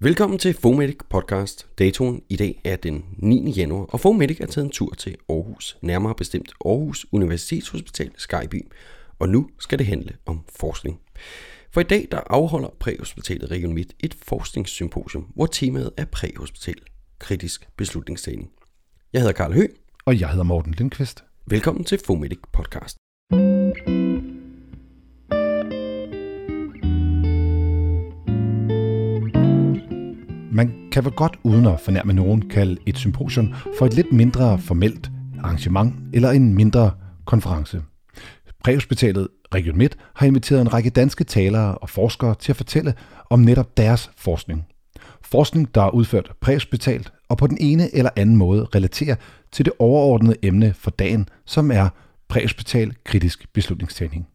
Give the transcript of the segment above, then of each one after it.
Velkommen til Fomedic podcast. Datoen i dag er den 9. januar, og Fomedic er taget en tur til Aarhus, nærmere bestemt Aarhus Universitetshospital Skyby. Og nu skal det handle om forskning. For i dag der afholder Præhospitalet Region Midt et forskningssymposium, hvor temaet er præhospital kritisk beslutningstagning. Jeg hedder Karl Hø. Og jeg hedder Morten Lindqvist. Velkommen til Fomedic podcast. Man kan vel godt uden at fornærme nogen kalde et symposium for et lidt mindre formelt arrangement eller en mindre konference. Præhospitalet Region Midt har inviteret en række danske talere og forskere til at fortælle om netop deres forskning. Forskning, der er udført præhospitalt og på den ene eller anden måde relaterer til det overordnede emne for dagen, som er præhospital kritisk beslutningstagning.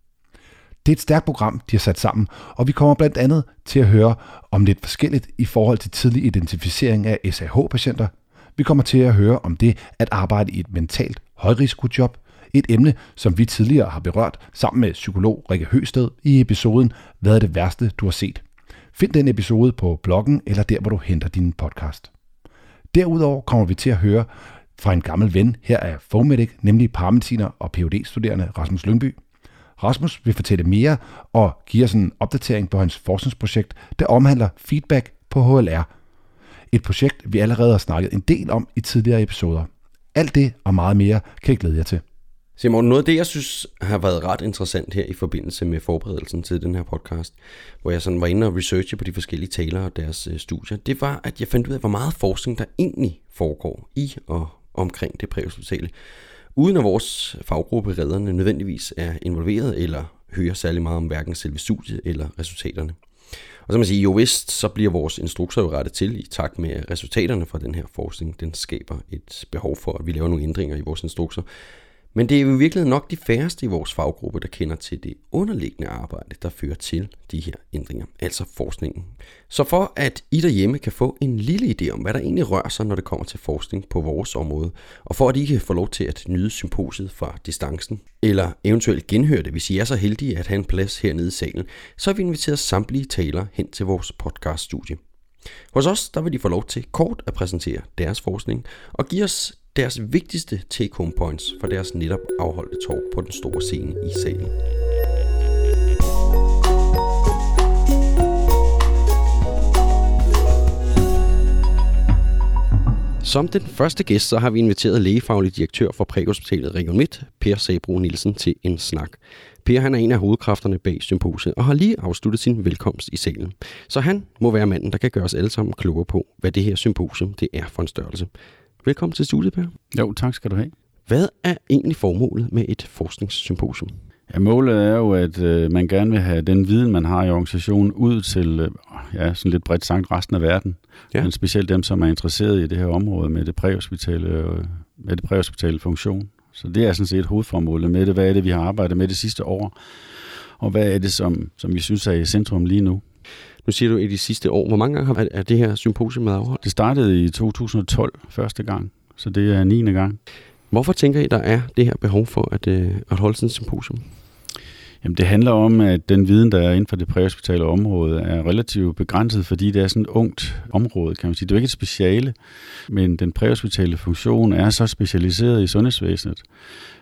Det er et stærkt program, de har sat sammen, og vi kommer blandt andet til at høre om lidt forskelligt i forhold til tidlig identificering af SAH-patienter. Vi kommer til at høre om det at arbejde i et mentalt højrisikojob, et emne, som vi tidligere har berørt sammen med psykolog Rikke Høsted i episoden Hvad er det værste, du har set? Find den episode på bloggen eller der, hvor du henter din podcast. Derudover kommer vi til at høre fra en gammel ven her af Fomedic, nemlig paramediciner og phd studerende Rasmus Lyngby. Rasmus vil fortælle mere og give os en opdatering på hans forskningsprojekt, der omhandler feedback på HLR. Et projekt, vi allerede har snakket en del om i tidligere episoder. Alt det og meget mere kan I glæde jer til. Simon, noget af det, jeg synes har været ret interessant her i forbindelse med forberedelsen til den her podcast, hvor jeg sådan var inde og researche på de forskellige talere og deres øh, studier, det var, at jeg fandt ud af, hvor meget forskning der egentlig foregår i og omkring det præhospitale, uden at vores faggruppe redderne nødvendigvis er involveret eller hører særlig meget om hverken selve studiet eller resultaterne. Og så man sige, jo vist, så bliver vores instrukser jo rettet til i takt med resultaterne fra den her forskning. Den skaber et behov for, at vi laver nogle ændringer i vores instrukser. Men det er jo i virkeligheden nok de færreste i vores faggruppe, der kender til det underliggende arbejde, der fører til de her ændringer, altså forskningen. Så for at I derhjemme kan få en lille idé om, hvad der egentlig rører sig, når det kommer til forskning på vores område, og for at I kan få lov til at nyde symposiet fra distancen, eller eventuelt genhøre det, hvis I er så heldige at have en plads hernede i salen, så har vi inviteret samtlige talere hen til vores podcaststudie. Hos os der vil de få lov til kort at præsentere deres forskning og give os deres vigtigste take-home points for deres netop afholdte talk på den store scene i salen. Som den første gæst, så har vi inviteret lægefaglig direktør for Præhospitalet Region Midt, Per Sabro Nielsen, til en snak. Per han er en af hovedkræfterne bag symposiet og har lige afsluttet sin velkomst i salen. Så han må være manden, der kan gøre os alle sammen klogere på, hvad det her symposium det er for en størrelse. Velkommen til studiet, Per. Jo, tak skal du have. Hvad er egentlig formålet med et forskningssymposium? Ja, målet er jo, at øh, man gerne vil have den viden, man har i organisationen, ud til, øh, ja, sådan lidt bredt sagt, resten af verden. Ja. Men specielt dem, som er interesseret i det her område med det præhospitale, øh, med det præhospitale funktion. Så det er sådan set hovedformålet med det. Hvad er det, vi har arbejdet med det sidste år? Og hvad er det, som, som vi synes er i centrum lige nu? Nu siger du i de sidste år. Hvor mange gange har er det her symposium været afholdt? Det startede i 2012 første gang, så det er 9. gang. Hvorfor tænker I, der er det her behov for at, øh, at holde sådan et symposium? Jamen, det handler om, at den viden, der er inden for det præhospitale område, er relativt begrænset, fordi det er sådan et ungt område, kan man sige. Det er jo ikke et speciale, men den præhospitale funktion er så specialiseret i sundhedsvæsenet.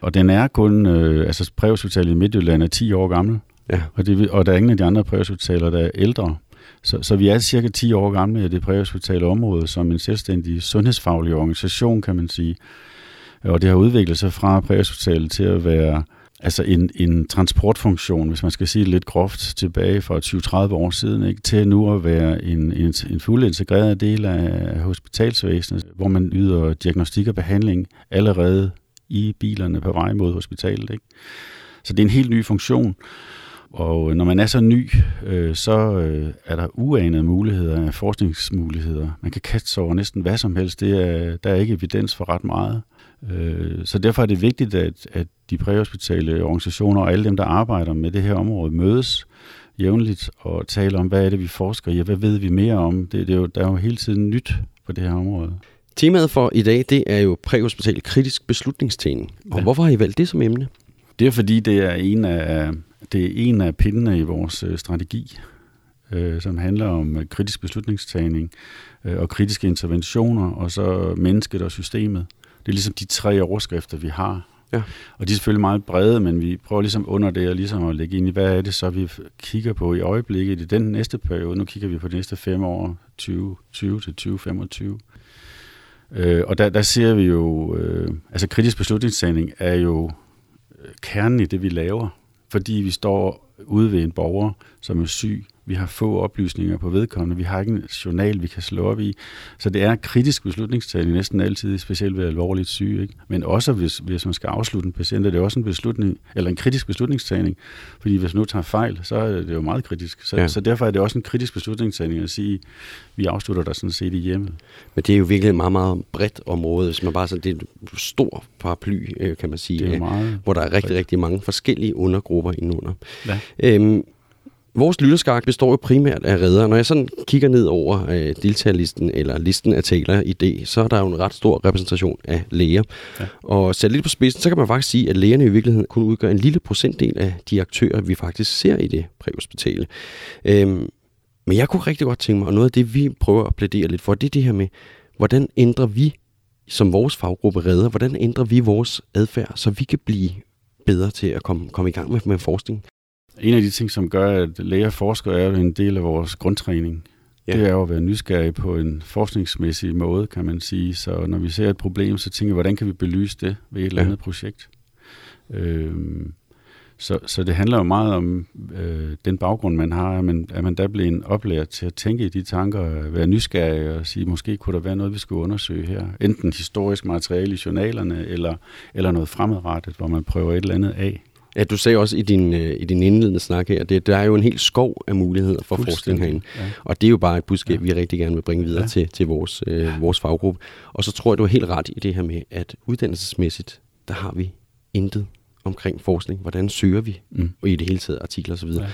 Og den er kun, øh, altså præhospitalet i Midtjylland er 10 år gammel, ja. og, det, og der er ingen af de andre præhospitaler, der er ældre. Så, så vi er cirka 10 år gamle i det præhospitale område som en selvstændig sundhedsfaglig organisation, kan man sige. Og det har udviklet sig fra præhospitalet til at være altså en, en transportfunktion, hvis man skal sige det lidt groft, tilbage for 20-30 år siden, ikke? til nu at være en, en, en fuldt integreret del af hospitalsvæsenet, hvor man yder diagnostik og behandling allerede i bilerne på vej mod hospitalet. Ikke? Så det er en helt ny funktion. Og når man er så ny, øh, så øh, er der uanede muligheder, forskningsmuligheder. Man kan kaste sig over næsten hvad som helst. Det er, der er ikke evidens for ret meget. Øh, så derfor er det vigtigt, at, at de præhospitale organisationer og alle dem, der arbejder med det her område, mødes jævnligt og taler om, hvad er det, vi forsker i, og hvad ved vi mere om. Det, det er jo, der er jo hele tiden nyt på det her område. Temaet for i dag, det er jo præhospital kritisk beslutningstagning. Og ja. hvorfor har I valgt det som emne? Det er fordi, det er en af, det er en af pindene i vores øh, strategi. øh, som handler om øh, kritisk beslutningstagning øh, og kritiske interventioner, og så mennesket og systemet. Det er ligesom de tre overskrifter, vi har. Ja. Og de er selvfølgelig meget brede, men vi prøver ligesom under det og ligesom at lægge ind i, hvad er det så, vi kigger på i øjeblikket i den næste periode. Nu kigger vi på de næste fem år, 2020 til 2025. Øh, og der, der ser vi jo, øh, altså kritisk beslutningstagning er jo kernen i det, vi laver, fordi vi står ude ved en borger, som er syg, vi har få oplysninger på vedkommende. Vi har ikke en journal, vi kan slå op i. Så det er kritisk beslutningstagning næsten altid, specielt ved alvorligt syge. Ikke? Men også hvis, hvis man skal afslutte en patient, er det også en beslutning, eller en kritisk beslutningstagning. Fordi hvis nu tager fejl, så er det jo meget kritisk. Så, ja. så derfor er det også en kritisk beslutningstagning at sige, vi afslutter der sådan set i hjemmet. Men det er jo virkelig et meget, meget bredt område. Hvis man bare så, det er en stor paraply, øh, kan man sige, det er meget hvor der er rigtig, bredt. rigtig mange forskellige undergrupper indenunder. Ja. Øhm, Vores lytterskak består jo primært af redder. Når jeg sådan kigger ned over øh, deltagerlisten, eller listen af taler i det, så er der jo en ret stor repræsentation af læger. Ja. Og sat lidt på spidsen, så kan man faktisk sige, at lægerne i virkeligheden kun udgør en lille procentdel af de aktører, vi faktisk ser i det præhospitale. Øhm, men jeg kunne rigtig godt tænke mig, og noget af det, vi prøver at plædere lidt for, det er det her med, hvordan ændrer vi som vores faggruppe redder, hvordan ændrer vi vores adfærd, så vi kan blive bedre til at komme, komme i gang med, med forskning. En af de ting, som gør, at læger og forskere er jo en del af vores grundtræning. Ja. Ja. Det er jo at være nysgerrig på en forskningsmæssig måde, kan man sige. Så når vi ser et problem, så tænker vi, hvordan kan vi belyse det ved et eller Ja. andet projekt? Øhm, så, så det handler jo meget om øh, den baggrund, man har. at man, at man bliver en oplært til at tænke i de tanker, være nysgerrig og sige, måske kunne der være noget, vi skulle undersøge her. Enten historisk materiale i journalerne, eller, eller noget fremadrettet, hvor man prøver et eller andet af. Ja, du sagde også i din, øh, i din indledende snak her, det, der er jo en helt skov af muligheder for forskning herinde. Ja. Og det er jo bare et budskab, ja. Vi rigtig gerne vil bringe videre ja. Til, til vores, øh, vores faggruppe. Og så tror jeg, du er helt ret i det her med, at uddannelsesmæssigt, der har vi intet omkring forskning. Hvordan søger vi? Mm. Og i det hele taget artikler osv. Ja.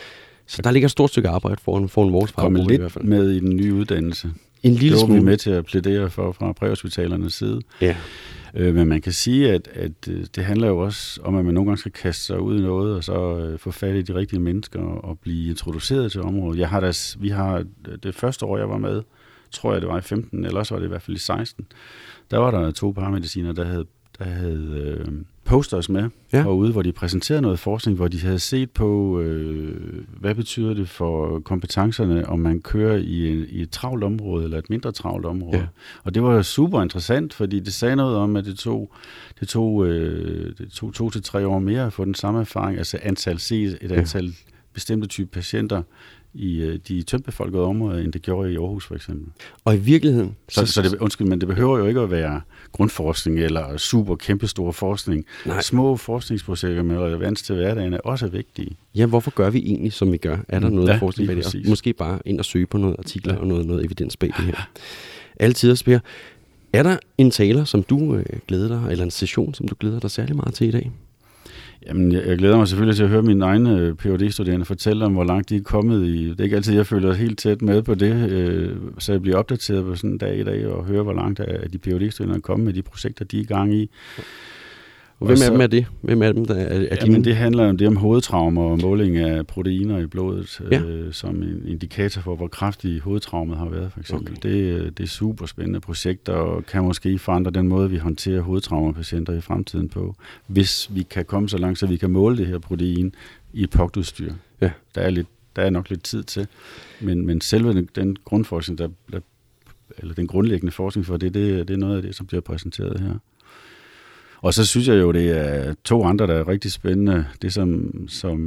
Så der ligger et stort stykke arbejde foran, foran vores faggruppe i hvert lidt fald. med i den nye uddannelse. En lille det var vi smule. med til at plædere for fra præhospitalernes side. Ja. Øh, men man kan sige, at, at øh, det handler jo også om, at man nogle gange skal kaste sig ud i noget, og så øh, få fat i de rigtige mennesker og, og blive introduceret til området. Jeg har da, vi har øh, det første år, jeg var med, tror jeg det var i 15, eller også var det i hvert fald i 16, der var der to paramediciner, der havde, der havde øh, posters med Ja. ja. herude, hvor de præsenterede noget forskning, hvor de havde set på, øh, hvad betyder det for kompetencerne, om man kører i, en, i et travlt område eller et mindre travlt område. Ja. Ja. Og det var super interessant, fordi det sagde noget om, at det tog, det tog, øh, det tog to til tre år mere at få den samme erfaring, altså antal se et Ja. antal bestemte type patienter i øh, de tyndtbefolkede områder, end det gjorde i Aarhus for eksempel. Og i virkeligheden... Så, så det, undskyld, men det behøver jo ikke at være grundforskning eller super kæmpestor forskning. Nej. Små forskningsprojekter med relevans til hverdagen er også vigtige. Ja, hvorfor gør vi egentlig, som vi gør? Er der Mm, noget ja, forskning bag det? Og måske bare ind og søge på noget artikler ja. Og noget, noget evidens bag det her. Altid at spørge. Er der en taler, som du øh, glæder dig, eller en session, som du glæder dig særlig meget til i dag? Jamen, jeg, jeg glæder mig selvfølgelig til at høre mine egne øh, phd studerende fortælle om, hvor langt de er kommet i. Det er ikke altid, jeg føler helt tæt med på det, øh, så jeg bliver opdateret på sådan en dag i dag og høre, hvor langt er de phd studerende er kommet med de projekter, de er i gang i. Og hvem så- af dem er det? Hvem af dem der er, er Ja, dine? men det handler om det om hovedtraumer og måling af proteiner i blodet, Ja. øh, som en indikator for, hvor kraftig hovedtraumet har været, for eksempel. Okay. Det, øh, det er super spændende projekter, og kan måske forandre den måde, vi håndterer hovedtraumapatienter i fremtiden på, hvis vi kan komme så langt, så vi kan måle det her protein i et pogtudstyr. Ja. Der er, lidt, der er nok lidt tid til, men, men selve den, den grundforskning, der, der, eller den grundlæggende forskning for det, det, det er noget af det, som bliver præsenteret her. Og så synes jeg jo, det er to andre, der er rigtig spændende. Det som, som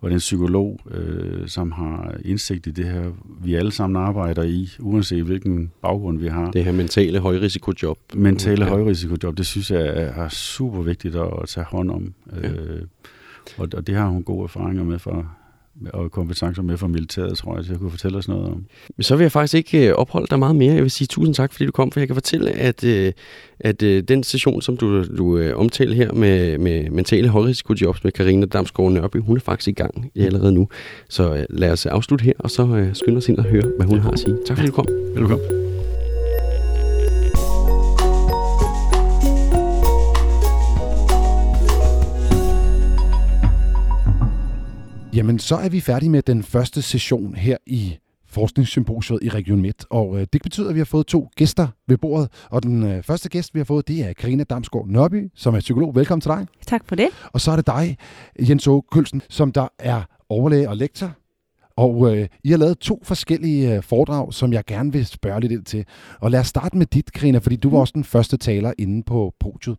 hvor det er en psykolog, øh, som har indsigt i det her, vi alle sammen arbejder i, uanset hvilken baggrund vi har. Det her mentale højrisikojob. Mentale Ja. højrisikojob, det synes jeg er, er super vigtigt at, at tage hånd om. Ja. Øh, og, og det har hun gode erfaringer med for, og kompetencer med fra militæret, tror jeg, til at kunne fortælle os noget om. Så vil jeg faktisk ikke øh, opholde dig meget mere. Jeg vil sige tusind tak, fordi du kom, for jeg kan fortælle, at, øh, at øh, den session, som du, du omtaler her med, med mentale højrisikojobs med Karina Damsgaard Nørby, hun er faktisk i gang allerede nu. Så lad os afslutte her, og så skynde os ind og høre, hvad hun har at sige. Tak fordi du kom. Velkommen. Jamen, så er vi færdige med den første session her i Forskningssymposiet i Region Midt. Og øh, det betyder, at vi har fået to gæster ved bordet. Og den øh, første gæst, vi har fået, det er Karina Damsgaard Nørby, som er psykolog. Velkommen til dig. Tak for det. Og så er det dig, Jens Åge Kølsen, som der er overlæge og lektor. Og øh, I har lavet to forskellige øh, foredrag, som jeg gerne vil spørge lidt ind til. Og lad os starte med dit, Karina, fordi du var også den første taler inde på podiet.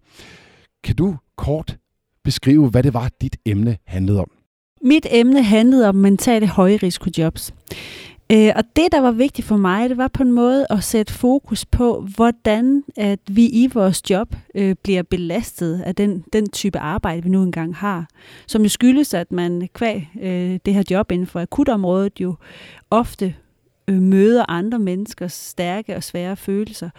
Kan du kort beskrive, hvad det var, dit emne handlede om? Mit emne handlede om mentale højrisikojobs. Øh, og det, der var vigtigt for mig, det var på en måde at sætte fokus på, hvordan at vi i vores job øh, bliver belastet af den, den type arbejde, vi nu engang har. Som jo skyldes, at man kvæg øh, det her job inden for akutområdet jo ofte øh, møder andre menneskers stærke og svære følelser.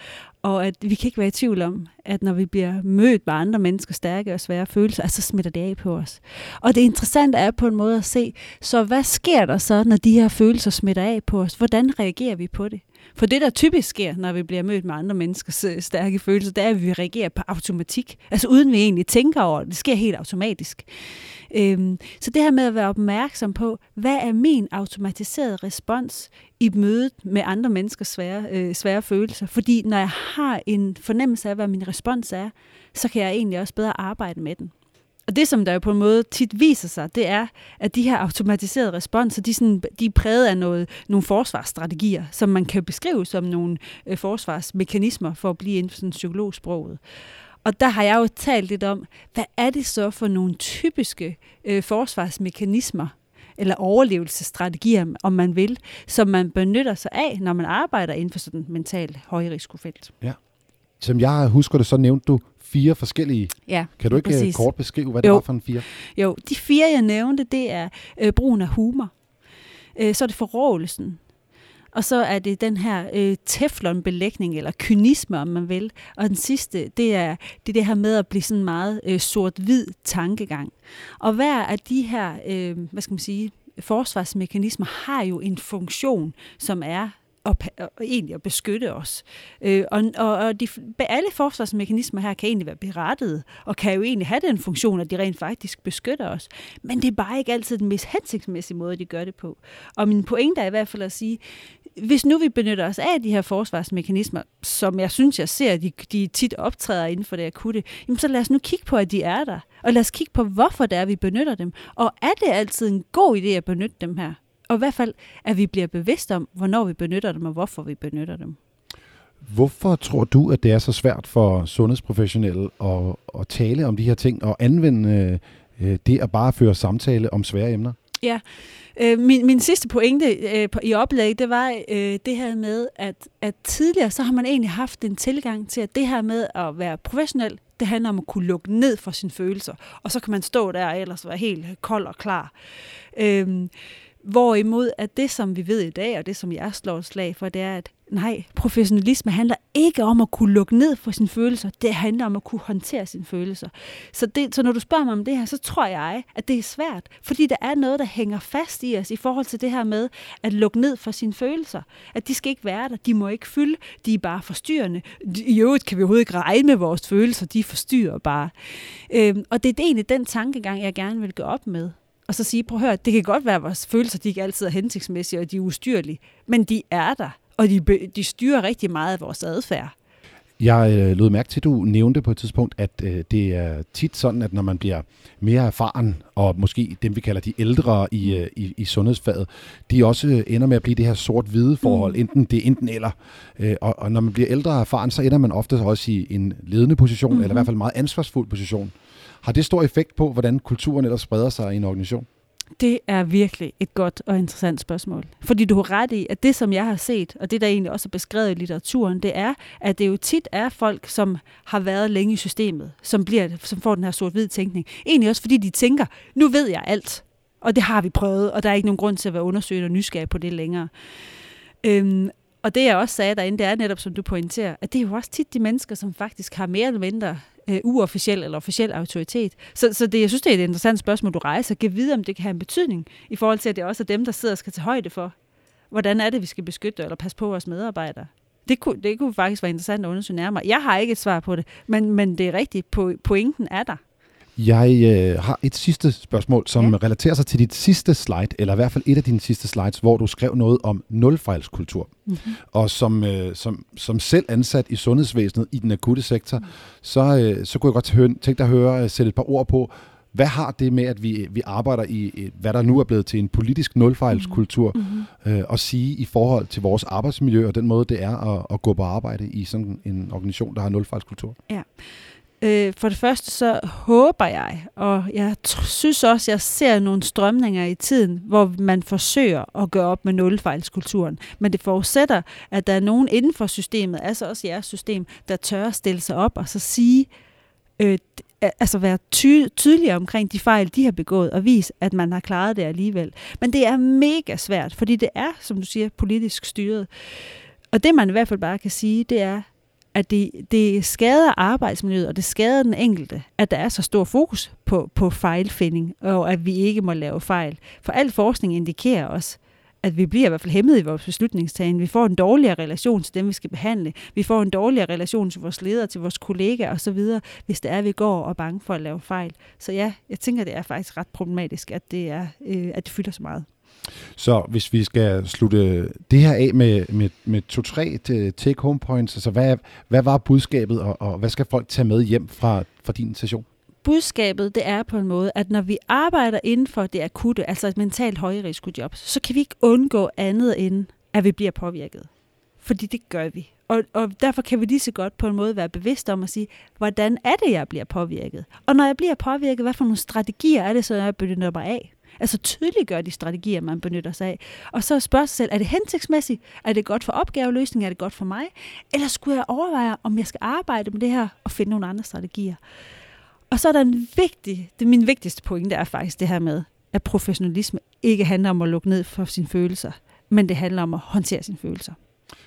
Og at vi kan ikke være i tvivl om, at når vi bliver mødt med andre menneskers stærke og svære følelser, så smitter det af på os. Og det interessante er på en måde at se, så hvad sker der så, når de her følelser smitter af på os? Hvordan reagerer vi på det? For det, der typisk sker, når vi bliver mødt med andre menneskers øh, stærke følelser, det er, at vi reagerer på automatik. Altså uden vi egentlig tænker over det. Det sker helt automatisk. Øhm, så det her med at være opmærksom på, hvad er min automatiserede respons i mødet med andre menneskers svære, øh, svære følelser? Fordi når jeg har en fornemmelse af, hvad min respons er, så kan jeg egentlig også bedre arbejde med den. Og det, som der jo på en måde tit viser sig, det er, at de her automatiserede responser, de, sådan, de er præget af noget, nogle forsvarsstrategier, som man kan beskrive som nogle øh, forsvarsmekanismer for at blive inden for sådan psykologsproget. Og der har jeg jo talt lidt om, hvad er det så for nogle typiske øh, forsvarsmekanismer, eller overlevelsesstrategier, om man vil, som man benytter sig af, når man arbejder inden for sådan et mentalt højrisikofelt. Ja. Som jeg husker det, så nævnte du fire forskellige. Ja, Kan du ikke præcis. præcis. kort beskrive, hvad det Jo. var for en fire? Jo, de fire, jeg nævnte, det er øh, brugen af humor. Øh, så er det forrådelsen. Og så er det den her øh, teflonbelægning, eller kynisme, om man vil. Og den sidste, det er det, er det her med at blive sådan meget øh, sort-hvid tankegang. Og hver af de her, øh, hvad skal man sige, forsvarsmekanismer har jo en funktion, som er at, og egentlig at beskytte os. Øh, og og, og de, alle forsvarsmekanismer her kan egentlig være berettet, og kan jo egentlig have den funktion, at de rent faktisk beskytter os. Men det er bare ikke altid den mest hensigtsmæssige måde, de gør det på. Og min pointe er i hvert fald at sige, hvis nu vi benytter os af de her forsvarsmekanismer, som jeg synes, jeg ser, de, de tit optræder inden for det akutte, jamen så lad os nu kigge på, at de er der. Og lad os kigge på, hvorfor det er, vi benytter dem. Og er det altid en god idé at benytte dem her? Og i hvert fald, at vi bliver bevidste om, hvornår vi benytter dem, og hvorfor vi benytter dem. Hvorfor tror du, at det er så svært for sundhedsprofessionelle at, at tale om de her ting og anvende øh, øh det at bare føre samtale om svære emner? Ja, Øh, min, min sidste pointe øh, på, i oplæg, det var øh, det her med, at, at tidligere så har man egentlig haft en tilgang til, at det her med at være professionel, det handler om at kunne lukke ned for sine følelser. Og så kan man stå der og ellers være helt kold og klar. Øh, Hvorimod at det, som vi ved i dag, og det, som jeg slår et slag for, det er, at nej, professionalisme handler ikke om at kunne lukke ned for sine følelser. Det handler om at kunne håndtere sine følelser. Så, det, så når du spørger mig om det her, så tror jeg, at det er svært. Fordi der er noget, der hænger fast i os i forhold til det her med at lukke ned for sine følelser. At de skal ikke være der. De må ikke fylde. De er bare forstyrrende. I øvrigt kan vi overhovedet ikke regne med vores følelser. De forstyrrer bare. Øhm, og det er egentlig den tankegang, jeg gerne vil gå op med og så sige, prøv at høre, det kan godt være, at vores følelser de ikke altid er hensigtsmæssige, og de er ustyrlige, men de er der, og de, de styrer rigtig meget af vores adfærd. Jeg øh, lod mærke til, at du nævnte på et tidspunkt, at øh, det er tit sådan, at når man bliver mere erfaren, og måske dem, vi kalder de ældre i, øh, i, i sundhedsfaget, de også øh, ender med at blive det her sort-hvide forhold. Mm. Enten det enten eller. Øh, og, og når man bliver ældre og erfaren, så ender man ofte også i en ledende position, mm-hmm. eller i hvert fald en meget ansvarsfuld position. Har det stor effekt på, hvordan kulturen ellers spreder sig i en organisation? Det er virkelig et godt og interessant spørgsmål. Fordi du har ret i, at det, som jeg har set, og det, der egentlig også er beskrevet i litteraturen, det er, at det jo tit er folk, som har været længe i systemet, som, bliver, som får den her sort-hvid tænkning. Egentlig også, fordi de tænker, nu ved jeg alt, og det har vi prøvet, og der er ikke nogen grund til at være undersøgt og nysgerrig på det længere. Øhm, og det jeg også sagde derinde, det er netop, som du pointerer, at det er jo også tit de mennesker, som faktisk har mere eller mindre øh, uofficiel eller officiel autoritet. Så, så det, jeg synes, det er et interessant spørgsmål, du rejser. Giv videre, om det kan have en betydning i forhold til, at det også er dem, der sidder og skal tage højde for, hvordan er det, vi skal beskytte eller passe på vores medarbejdere. Det kunne, det kunne faktisk være interessant at undersøge nærmere. Jeg har ikke et svar på det, men, men det er rigtigt. Po- Pointen er der. Jeg øh, har et sidste spørgsmål, som ja. relaterer sig til dit sidste slide, eller i hvert fald et af dine sidste slides, hvor du skrev noget om nulfejlskultur. Mm-hmm. Og som, øh, som, som selv ansat i sundhedsvæsenet i den akutte sektor, mm. så, øh, så kunne jeg godt høre, tænke dig at høre, øh, sætte et par ord på, hvad har det med, at vi, vi arbejder i, hvad der nu er blevet til en politisk nulfejlskultur, mm-hmm. øh, at sige i forhold til vores arbejdsmiljø og den måde, det er at, at gå på arbejde i sådan en organisation, der har nulfejlskultur? Ja. Øh, for det første så håber jeg, og jeg synes også, jeg ser nogle strømninger i tiden, hvor man forsøger at gøre op med nulfejlskulturen. Men det forudsætter, at der er nogen inden for systemet, altså også jeres system, der tør at stille sig op og så sige, øh, altså være ty- tydeligere omkring de fejl, de har begået, og vise, at man har klaret det alligevel. Men det er mega svært, fordi det er, som du siger, politisk styret. Og det man i hvert fald bare kan sige, det er, at det, det skader arbejdsmiljøet, og det skader den enkelte, at der er så stor fokus på, på fejlfinding, og at vi ikke må lave fejl. For al forskning indikerer os, at vi bliver i hvert fald hæmmet i vores beslutningstagen. Vi får en dårligere relation til dem, vi skal behandle. Vi får en dårligere relation til vores ledere, til vores kollegaer osv., hvis det er, at vi går og er bange for at lave fejl. Så ja, jeg tænker, det er faktisk ret problematisk, at det, er, øh, at det fylder så meget. Så hvis vi skal slutte det her af med, med, med to-tre øh, take-home points, altså hvad, hvad var budskabet, og, og hvad skal folk tage med hjem fra, fra din session? budskabet det er på en måde, at når vi arbejder inden for det akutte, altså et mentalt højrisikojob, så kan vi ikke undgå andet end, at vi bliver påvirket. Fordi det gør vi. Og, og derfor kan vi lige så godt på en måde være bevidste om at sige, hvordan er det, jeg bliver påvirket? Og når jeg bliver påvirket, hvad for nogle strategier er det, så jeg benytter mig af? Altså tydeliggøre de strategier, man benytter sig af. Og så spørge sig selv, er det hensigtsmæssigt? Er det godt for opgaveløsning? Er det godt for mig? Eller skulle jeg overveje, om jeg skal arbejde med det her og finde nogle andre strategier? Og så er der en vigtig, det er min vigtigste pointe, er faktisk det her med, at professionalisme ikke handler om at lukke ned for sine følelser, men det handler om at håndtere sine følelser.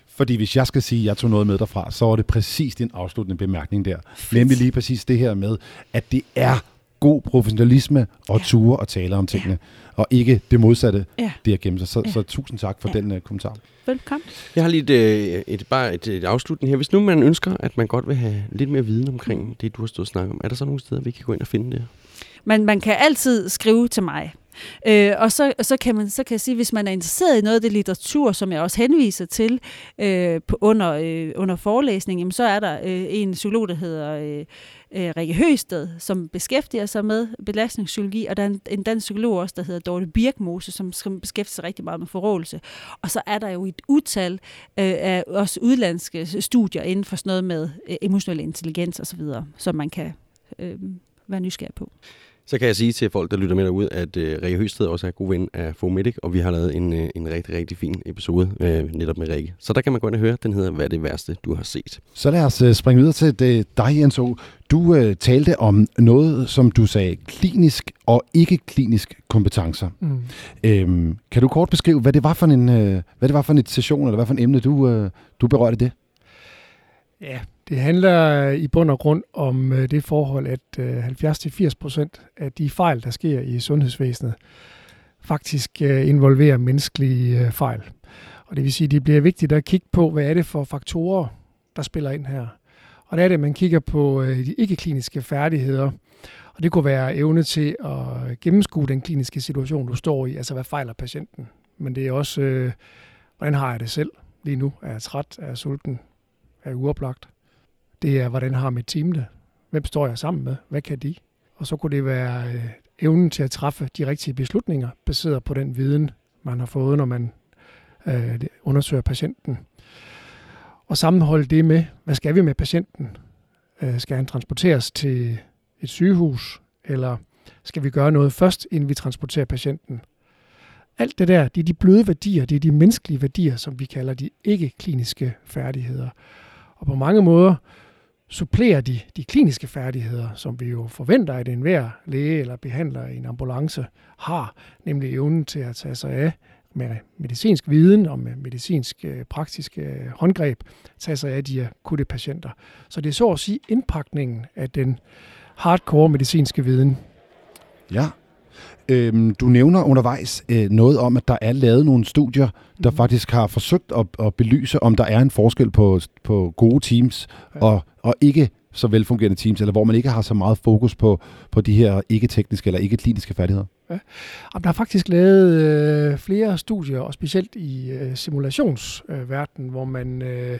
Fordi hvis jeg skal sige, at jeg tog noget med derfra, så var det præcis din afsluttende bemærkning der. Nemlig lige præcis det her med, at det er god professionalisme og ja. ture og tale om tingene, ja. og ikke det modsatte, ja. det at gemme sig. Så, ja. så tusind tak for ja. den uh, kommentar. Velkommen. Jeg har lige et, øh, et, bare et, et afslutning her. Hvis nu man ønsker, at man godt vil have lidt mere viden omkring det, du har stået og snakket om, er der så nogle steder, vi kan gå ind og finde det? Man, man kan altid skrive til mig. Øh, og så, så, kan man, så kan jeg sige, hvis man er interesseret i noget af det litteratur, som jeg også henviser til øh, på, under, øh, under forelæsningen, jamen, så er der øh, en psykolog, der hedder øh, øh, Rikke Høsted, som beskæftiger sig med belastningspsykologi, og der er en, en dansk psykolog også, der hedder Dorte Birkmose, som, som beskæftiger sig rigtig meget med forrådelse. Og så er der jo et utal øh, af også udlandske studier inden for sådan noget med øh, emotionel intelligens osv., som man kan øh, være nysgerrig på. Så kan jeg sige til folk, der lytter med derude, at øh, Rikke Høsted også er god ven af Fomedic, og vi har lavet en, øh, en rigtig, rigtig fin episode øh, netop med Rikke. Så der kan man gå ind og høre, den hedder Hvad er det værste, du har set? Så lad os øh, springe videre til det, dig, Jens o. Du øh, talte om noget, som du sagde, klinisk og ikke-klinisk kompetencer. Mm. Øhm, kan du kort beskrive, hvad det var for en, øh, hvad det var for en session, eller hvad for en emne, du, øh, du berørte det? Ja, det handler i bund og grund om øh, det forhold, at øh, 70-80% af de fejl, der sker i sundhedsvæsenet, faktisk øh, involverer menneskelige fejl. Og det vil sige, at det bliver vigtigt at kigge på, hvad er det for faktorer, der spiller ind her. Og der er det, at man kigger på de ikke-kliniske færdigheder, og det kunne være evne til at gennemskue den kliniske situation, du står i, altså hvad fejler patienten. Men det er også, hvordan har jeg det selv lige nu? Er jeg træt? Er jeg sulten? Er jeg uoplagt? Det er, hvordan har mit team det? Hvem står jeg sammen med? Hvad kan de? Og så kunne det være øh, evnen til at træffe de rigtige beslutninger, baseret på den viden, man har fået, når man øh, undersøger patienten. Og sammenholde det med, hvad skal vi med patienten? Øh, skal han transporteres til et sygehus, eller skal vi gøre noget først, inden vi transporterer patienten? Alt det der, det er de bløde værdier, det er de menneskelige værdier, som vi kalder de ikke-kliniske færdigheder. Og på mange måder, supplerer de, de kliniske færdigheder, som vi jo forventer, at enhver læge eller behandler i en ambulance har, nemlig evnen til at tage sig af med medicinsk viden og med medicinsk øh, praktisk øh, håndgreb, tage sig af de akutte patienter. Så det er så at sige indpakningen af den hardcore medicinske viden. Ja, Øhm, du nævner undervejs øh, noget om, at der er lavet nogle studier, der mm. faktisk har forsøgt at, at belyse, om der er en forskel på, på gode teams ja. og, og ikke så velfungerende teams, eller hvor man ikke har så meget fokus på, på de her ikke-tekniske eller ikke-kliniske færdigheder? Ja. Der er faktisk lavet øh, flere studier, og specielt i øh, simulationsverdenen, øh, hvor man... Øh,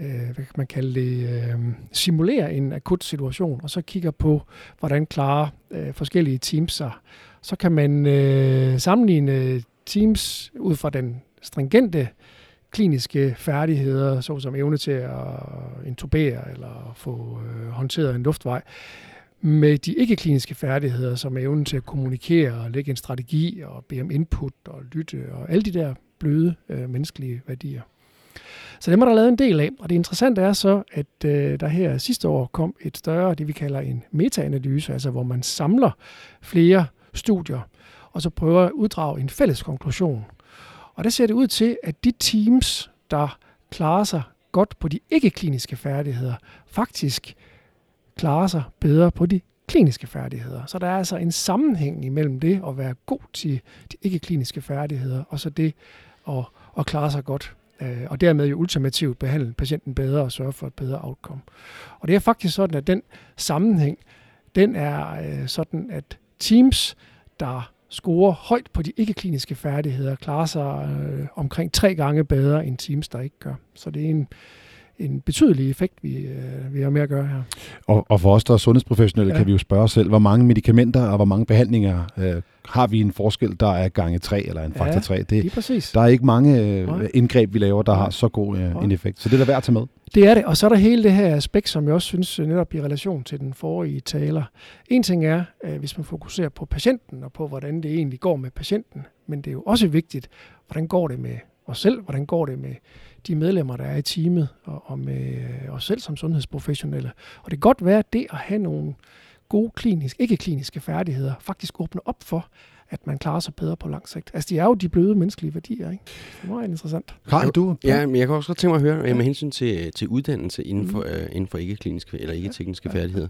øh, hvad kan man kalde det, øh, simulerer en akut situation, og så kigger på, hvordan klarer øh, forskellige teams sig. Så kan man øh, sammenligne teams ud fra den stringente kliniske færdigheder, såsom evne til at intubere eller få øh, håndteret en luftvej, med de ikke-kliniske færdigheder, som evnen til at kommunikere og lægge en strategi og bede om input og lytte og alle de der bløde øh, menneskelige værdier. Så det må der lavet en del af, og det interessante er så, at øh, der her sidste år kom et større, det vi kalder en metaanalyse, altså hvor man samler flere studier, og så prøver at uddrage en fælles konklusion. Og der ser det ud til, at de teams, der klarer sig godt på de ikke-kliniske færdigheder, faktisk klarer sig bedre på de kliniske færdigheder. Så der er altså en sammenhæng imellem det at være god til de ikke-kliniske færdigheder, og så det at, at klare sig godt øh, og dermed jo ultimativt behandle patienten bedre og sørge for et bedre outcome. Og det er faktisk sådan, at den sammenhæng, den er øh, sådan, at teams, der scorer højt på de ikke-kliniske færdigheder, klarer sig øh, omkring tre gange bedre end teams, der ikke gør. Så det er en, en betydelig effekt, vi, øh, vi har med at gøre her. Og, og for os, der er sundhedsprofessionelle, ja. kan vi jo spørge os selv, hvor mange medicamenter og hvor mange behandlinger øh, har vi en forskel, der er gange 3 eller en faktor 3. Det, er præcis. Der er ikke mange øh, indgreb, vi laver, der har så god øh, en effekt. Så det er da værd at tage med. Det er det, og så er der hele det her aspekt, som jeg også synes øh, netop i relation til den forrige taler. En ting er, øh, hvis man fokuserer på patienten og på, hvordan det egentlig går med patienten, men det er jo også vigtigt, hvordan går det med os selv, hvordan går det med de medlemmer, der er i teamet, og, og med øh, os selv som sundhedsprofessionelle. Og det kan godt være, at det at have nogle gode kliniske, ikke-kliniske færdigheder, faktisk åbner op for, at man klarer sig bedre på lang sigt. Altså, de er jo de bløde menneskelige værdier, ikke? Det er meget interessant. Karl, du? Ja, men jeg kan også godt tænke mig at høre ja. med hensyn til, til uddannelse inden for, mm. uh, inden for ikke-kliniske eller ikke-tekniske ja. færdigheder.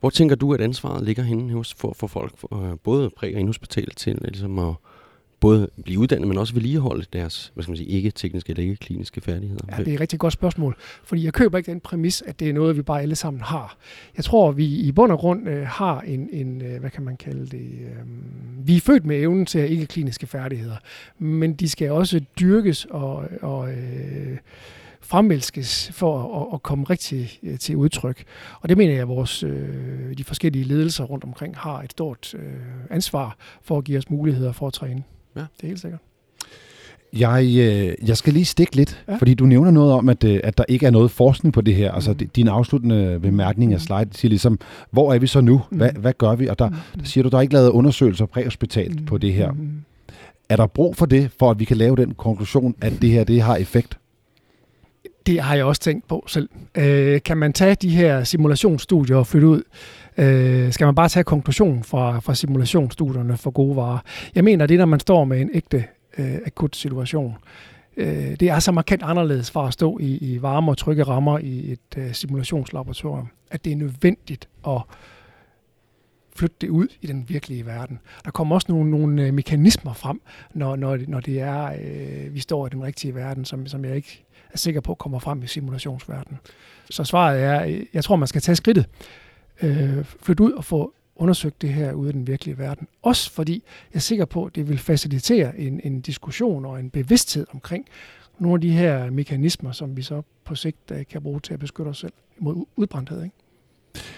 Hvor tænker du, at ansvaret ligger henne hos, for, for folk, for, uh, både præ- og indhospital, til ligesom at både blive uddannet, men også vedligeholde deres, hvad skal man sige, ikke tekniske eller ikke kliniske færdigheder? Ja, det er et rigtig godt spørgsmål, fordi jeg køber ikke den præmis, at det er noget, vi bare alle sammen har. Jeg tror, vi i bund og grund øh, har en, en, øh, hvad kan man kalde det, øh, vi er født med evnen til ikke kliniske færdigheder, men de skal også dyrkes og, og øh, fremelskes for at, at komme rigtig øh, til udtryk. Og det mener jeg, at vores, øh, de forskellige ledelser rundt omkring har et stort øh, ansvar for at give os muligheder for at træne. Ja. Det er helt sikkert. Jeg, øh, jeg skal lige stikke lidt, ja. fordi du nævner noget om, at, øh, at der ikke er noget forskning på det her. Altså mm. din afsluttende bemærkning af mm. slide siger ligesom, hvor er vi så nu? Hvad, mm. hvad gør vi? Og der, mm. der siger du, der er ikke lavet undersøgelser præhospitalt mm. på det her. Mm. Er der brug for det, for at vi kan lave den konklusion, at det her det har effekt? Det har jeg også tænkt på selv. Øh, kan man tage de her simulationsstudier og flytte ud? Øh, skal man bare tage konklusionen fra, fra simulationsstudierne for gode varer? Jeg mener, det er, når man står med en ægte øh, akut situation. Øh, det er så markant anderledes fra at stå i, i varme og trygge rammer i et øh, simulationslaboratorium, at det er nødvendigt at flytte det ud i den virkelige verden. Der kommer også nogle, nogle øh, mekanismer frem, når, når, når det er, øh, vi står i den rigtige verden, som, som jeg ikke er sikker på kommer frem i simulationsverdenen. Så svaret er, øh, jeg tror, man skal tage skridtet, øh, flytte ud og få undersøgt det her ude i den virkelige verden. Også fordi jeg er sikker på, at det vil facilitere en, en diskussion og en bevidsthed omkring nogle af de her mekanismer, som vi så på sigt uh, kan bruge til at beskytte os selv mod udbrændthed. Ikke?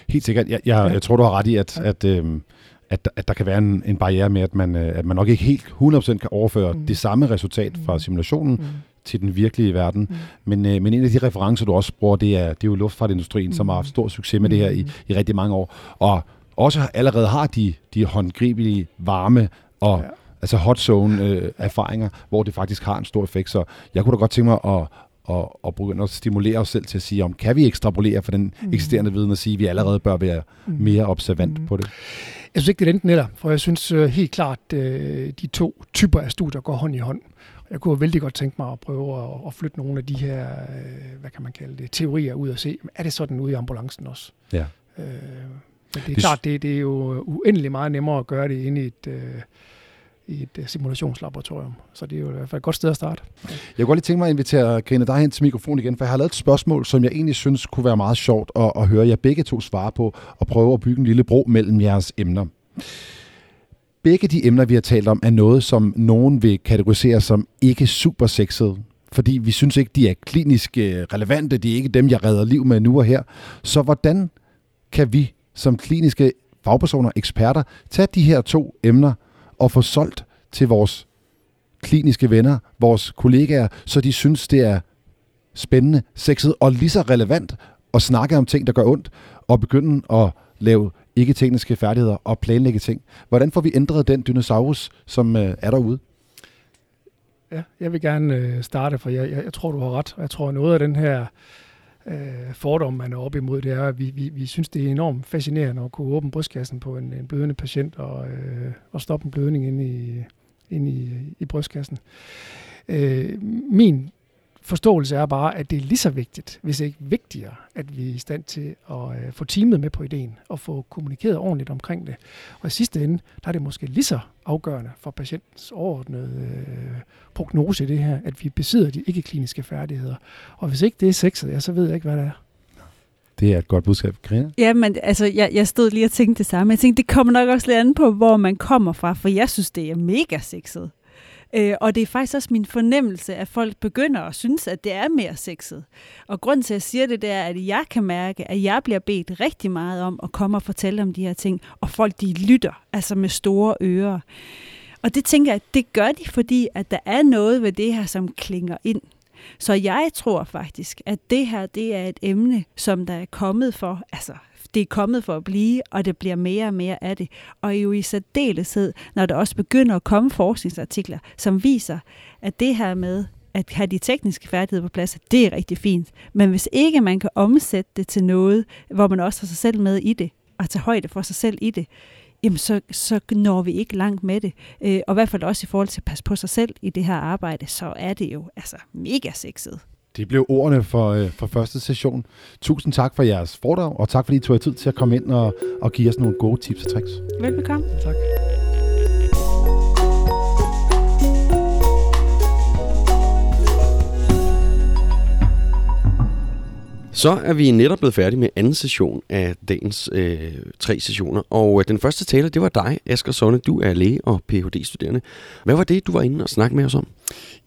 Helt sikkert. Jeg, jeg, ja. jeg tror, du har ret i, at, ja. at, øhm, at, at der kan være en, en barriere med, at man, øh, at man nok ikke helt 100% kan overføre mm. det samme resultat fra mm. simulationen mm. Til den virkelige verden. Mm. Men, øh, men en af de referencer, du også bruger, det er, det er jo luftfartindustrien, mm. som har haft stor succes med mm. det her i, mm. i rigtig mange år. Og også allerede har de, de håndgribelige, varme og ja. altså hot zone øh, erfaringer, hvor det faktisk har en stor effekt. Så jeg kunne da godt tænke mig at, og, og begynde at stimulere os selv til at sige, om kan vi ekstrapolere for den mm. eksisterende viden og sige, at vi allerede bør være mm. mere observant mm. på det? Jeg synes ikke, det er enten eller, for jeg synes uh, helt klart, uh, de to typer af studier går hånd i hånd. Jeg kunne vældig godt tænke mig at prøve at, at flytte nogle af de her, uh, hvad kan man kalde det, teorier ud og se, er det sådan ude i ambulancen også? Ja. Uh, men det er det... klart, det, det er jo uendelig meget nemmere at gøre det inde i et, uh, i et øh, simulationslaboratorium. Så det er jo i hvert fald et godt sted at starte. Jeg kunne godt lige tænke mig at invitere Karina dig hen til mikrofonen igen, for jeg har lavet et spørgsmål, som jeg egentlig synes kunne være meget sjovt at, at høre jer begge to svare på, og prøve at bygge en lille bro mellem jeres emner. Begge de emner, vi har talt om, er noget, som nogen vil kategorisere som ikke super sexet, fordi vi synes ikke, de er klinisk øh, relevante, de er ikke dem, jeg redder liv med nu og her. Så hvordan kan vi som kliniske fagpersoner, eksperter, tage de her to emner og få solgt til vores kliniske venner, vores kollegaer, så de synes, det er spændende, sexet og lige så relevant at snakke om ting, der gør ondt, og begynde at lave ikke-tekniske færdigheder og planlægge ting. Hvordan får vi ændret den dinosaurus, som øh, er derude? Ja, jeg vil gerne øh, starte, for jeg, jeg, jeg tror, du har ret. Jeg tror, noget af den her øh, fordom, man er op imod, det er, at vi, vi, vi synes, det er enormt fascinerende at kunne åbne brystkassen på en, en blødende patient og, øh, og stoppe en blødning inde i, inde i, i brystkassen. Øh, min forståelse er bare, at det er lige så vigtigt, hvis ikke vigtigere, at vi er i stand til at øh, få teamet med på ideen og få kommunikeret ordentligt omkring det. Og i sidste ende, der er det måske lige så afgørende for patientens overordnede øh, prognose i det her, at vi besidder de ikke-kliniske færdigheder. Og hvis ikke det er sexet, ja, så ved jeg ikke, hvad det er. Det er et godt budskab, Karina. Ja, men altså, jeg, jeg stod lige og tænkte det samme. Jeg tænkte, det kommer nok også lidt an på, hvor man kommer fra, for jeg synes, det er mega sexet. Øh, og det er faktisk også min fornemmelse, at folk begynder at synes, at det er mere sexet. Og grund til, at jeg siger det, det er, at jeg kan mærke, at jeg bliver bedt rigtig meget om at komme og fortælle om de her ting, og folk de lytter, altså med store ører. Og det tænker jeg, det gør de, fordi at der er noget ved det her, som klinger ind. Så jeg tror faktisk, at det her det er et emne, som der er kommet for, altså det er kommet for at blive, og det bliver mere og mere af det. Og jo i særdeleshed, når der også begynder at komme forskningsartikler, som viser, at det her med at have de tekniske færdigheder på plads, det er rigtig fint. Men hvis ikke man kan omsætte det til noget, hvor man også har sig selv med i det, og tage højde for sig selv i det, jamen så, så når vi ikke langt med det. Øh, og i hvert fald også i forhold til at passe på sig selv i det her arbejde, så er det jo altså mega sexet. Det blev ordene for, øh, for første session. Tusind tak for jeres foredrag, og tak fordi I tog jer tid til at komme ind og, og give os nogle gode tips og tricks. Velbekomme. Tak. Så er vi netop blevet færdige med anden session af dagens øh, tre sessioner. Og øh, den første taler, det var dig, Asger Sonne. Du er læge og Ph.D.-studerende. Hvad var det, du var inde og snakke med os om?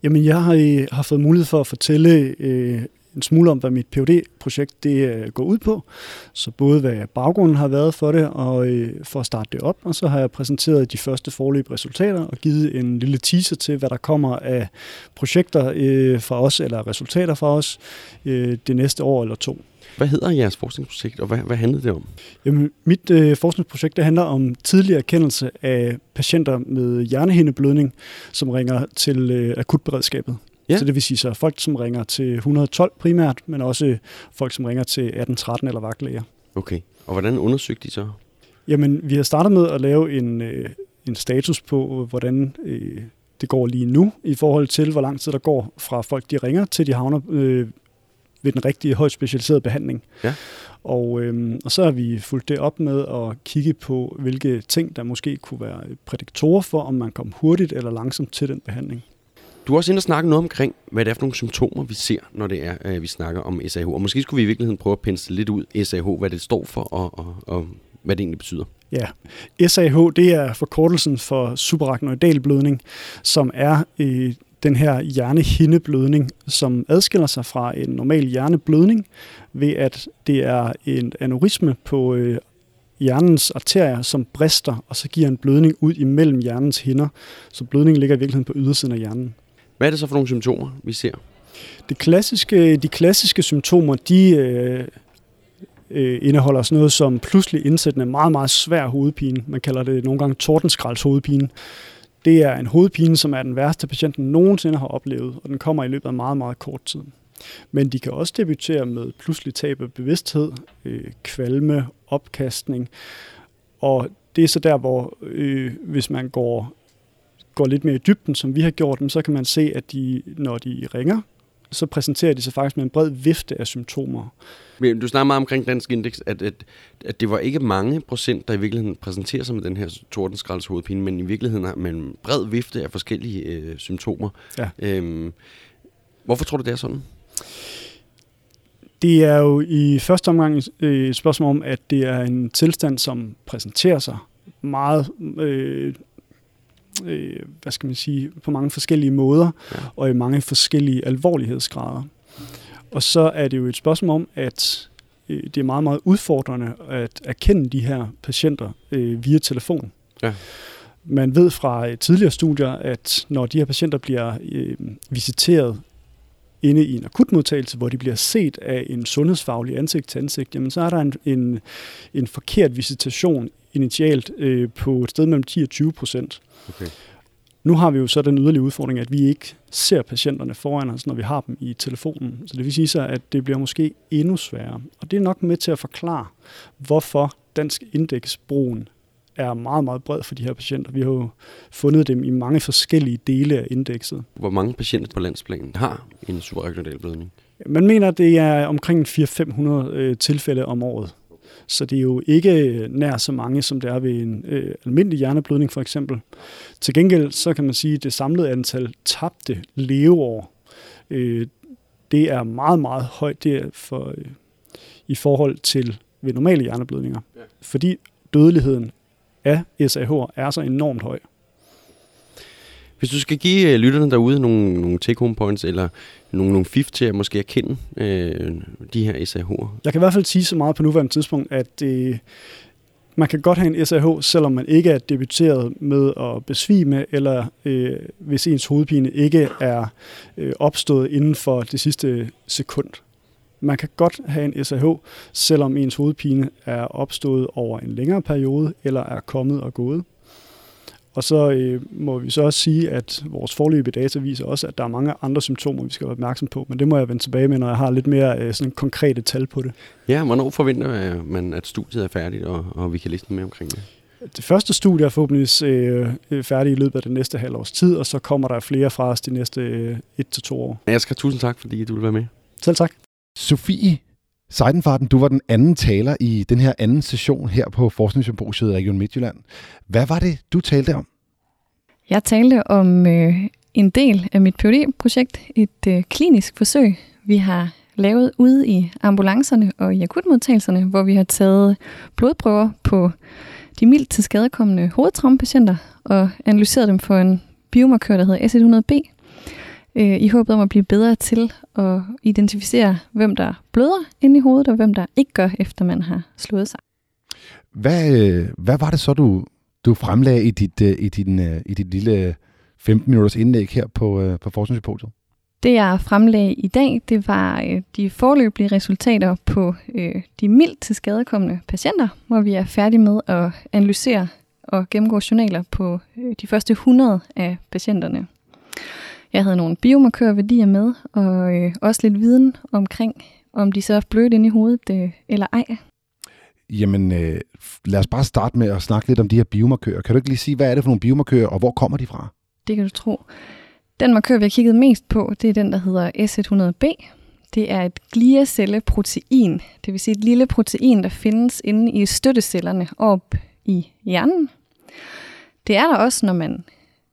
Jamen, jeg har, øh, har fået mulighed for at fortælle øh, en smule om, hvad mit phd projekt det øh, går ud på. Så både hvad baggrunden har været for det, og øh, for at starte det op, og så har jeg præsenteret de første forløb resultater, og givet en lille teaser til, hvad der kommer af projekter øh, fra os, eller resultater fra os, øh, det næste år eller to. Hvad hedder jeres forskningsprojekt, og hvad, hvad handlede det om? Jamen, mit øh, forskningsprojekt det handler om tidlig erkendelse af patienter med hjernehindeblødning, som ringer til øh, akutberedskabet. Ja. Så det vil sige så folk, som ringer til 112 primært, men også folk, som ringer til 1813 eller vagtlæger. Okay, og hvordan undersøgte de så? Jamen, vi har startet med at lave en, øh, en status på, hvordan øh, det går lige nu, i forhold til, hvor lang tid der går fra folk, de ringer, til de havner øh, ved den rigtige højt specialiserede behandling. Ja. Og, øh, og så har vi fulgt det op med at kigge på, hvilke ting, der måske kunne være prædiktorer for, om man kom hurtigt eller langsomt til den behandling. Du har også inde og snakke noget omkring, hvad det er for nogle symptomer, vi ser, når det er, at vi snakker om SAH. Og måske skulle vi i virkeligheden prøve at pensle lidt ud SAH, hvad det står for, og, og, og hvad det egentlig betyder. Ja, SAH det er forkortelsen for subarachnoidal blødning, som er øh, den her hjernehindeblødning, som adskiller sig fra en normal hjerneblødning ved, at det er en aneurisme på øh, hjernens arterier, som brister, og så giver en blødning ud imellem hjernens hinder. Så blødningen ligger i virkeligheden på ydersiden af hjernen. Hvad er det så for nogle symptomer, vi ser? Det klassiske, de klassiske symptomer, de øh, øh, indeholder sådan noget som pludselig indsættende meget, meget svær hovedpine. Man kalder det nogle gange tordenskralds hovedpine. Det er en hovedpine, som er den værste patienten nogensinde har oplevet, og den kommer i løbet af meget, meget kort tid. Men de kan også debutere med pludselig tab af bevidsthed, øh, kvalme, opkastning, og det er så der, hvor øh, hvis man går, går lidt mere i dybden, som vi har gjort, så kan man se, at de, når de ringer, så præsenterer de sig faktisk med en bred vifte af symptomer. Men du snakker meget omkring dansk indeks, at, at, at det var ikke mange procent, der i virkeligheden præsenterer sig med den her tordenskralds hovedpine, men i virkeligheden har man en bred vifte af forskellige øh, symptomer. Ja. Øhm, hvorfor tror du, det er sådan? Det er jo i første omgang øh, et spørgsmål om, at det er en tilstand, som præsenterer sig meget, øh, øh, hvad skal man sige, på mange forskellige måder, ja. og i mange forskellige alvorlighedsgrader. Og så er det jo et spørgsmål om, at øh, det er meget, meget udfordrende at erkende de her patienter øh, via telefon. Ja. Man ved fra tidligere studier, at når de her patienter bliver øh, visiteret inde i en akutmodtagelse, hvor de bliver set af en sundhedsfaglig ansigt til ansigt, jamen så er der en, en, en forkert visitation initialt øh, på et sted mellem 10 og 20 procent. Okay. Nu har vi jo så den yderlige udfordring, at vi ikke ser patienterne foran os, når vi har dem i telefonen. Så det vil sige sig, at det bliver måske endnu sværere. Og det er nok med til at forklare, hvorfor dansk indeksbrugen er meget, meget bred for de her patienter. Vi har jo fundet dem i mange forskellige dele af indekset. Hvor mange patienter på landsplan har en supraregional blødning? Man mener, at det er omkring 400-500 øh, tilfælde om året. Så det er jo ikke nær så mange, som det er ved en øh, almindelig hjerneblødning for eksempel. Til gengæld så kan man sige, at det samlede antal tabte leveår, øh, det er meget, meget højt det er for, øh, i forhold til ved normale hjerneblødninger. Ja. Fordi dødeligheden af SAH er så enormt høj. Hvis du skal give øh, lytterne derude nogle, nogle take-home points, eller nogle, nogle fif til at måske erkende øh, de her SAH'er? Jeg kan i hvert fald sige så meget på nuværende tidspunkt, at øh, man kan godt have en SAH, selvom man ikke er debuteret med at besvime, eller øh, hvis ens hovedpine ikke er øh, opstået inden for det sidste sekund. Man kan godt have en SAH, selvom ens hovedpine er opstået over en længere periode, eller er kommet og gået. Og så øh, må vi så også sige, at vores forløbige data viser også, at der er mange andre symptomer, vi skal være opmærksom på. Men det må jeg vende tilbage med, når jeg har lidt mere øh, sådan konkrete tal på det. Ja, hvornår forventer man, at studiet er færdigt, og, og vi kan læse mere omkring det? Det første studie er forhåbentlig øh, øh, færdigt i løbet af det næste halvårs tid, og så kommer der flere fra os de næste øh, et til to år. Jeg skal tusind tak, fordi du vil være med. Selv tak. Sofie Seidenfarten, du var den anden taler i den her anden session her på Forskningssymposiet i Region Midtjylland. Hvad var det, du talte om? Jeg talte om øh, en del af mit phd projekt et øh, klinisk forsøg, vi har lavet ude i ambulancerne og i akutmodtagelserne, hvor vi har taget blodprøver på de mildt til skadekommende hovedtraumepatienter og analyseret dem for en biomarkør, der hedder S100B, øh, i håbet om at blive bedre til at identificere, hvem der bløder inde i hovedet, og hvem der ikke gør, efter man har slået sig. Hvad, øh, hvad var det så, du, du fremlagde i dit, øh, i, din, øh, i dit lille 15 minutters indlæg her på, på Forskningssymposiet? Det jeg fremlagde i dag, det var øh, de forløbige resultater på øh, de mildt til skadekommende patienter, hvor vi er færdige med at analysere og gennemgå journaler på øh, de første 100 af patienterne. Jeg havde nogle biomarkørværdier med, og øh, også lidt viden omkring, om de så er blødt inde i hovedet øh, eller ej. Jamen, øh, lad os bare starte med at snakke lidt om de her biomarkører. Kan du ikke lige sige, hvad er det for nogle biomarkører, og hvor kommer de fra? Det kan du tro. Den markør, vi har kigget mest på, det er den, der hedder S100B. Det er et gliacelleprotein, det vil sige et lille protein, der findes inde i støttecellerne op i hjernen. Det er der også, når man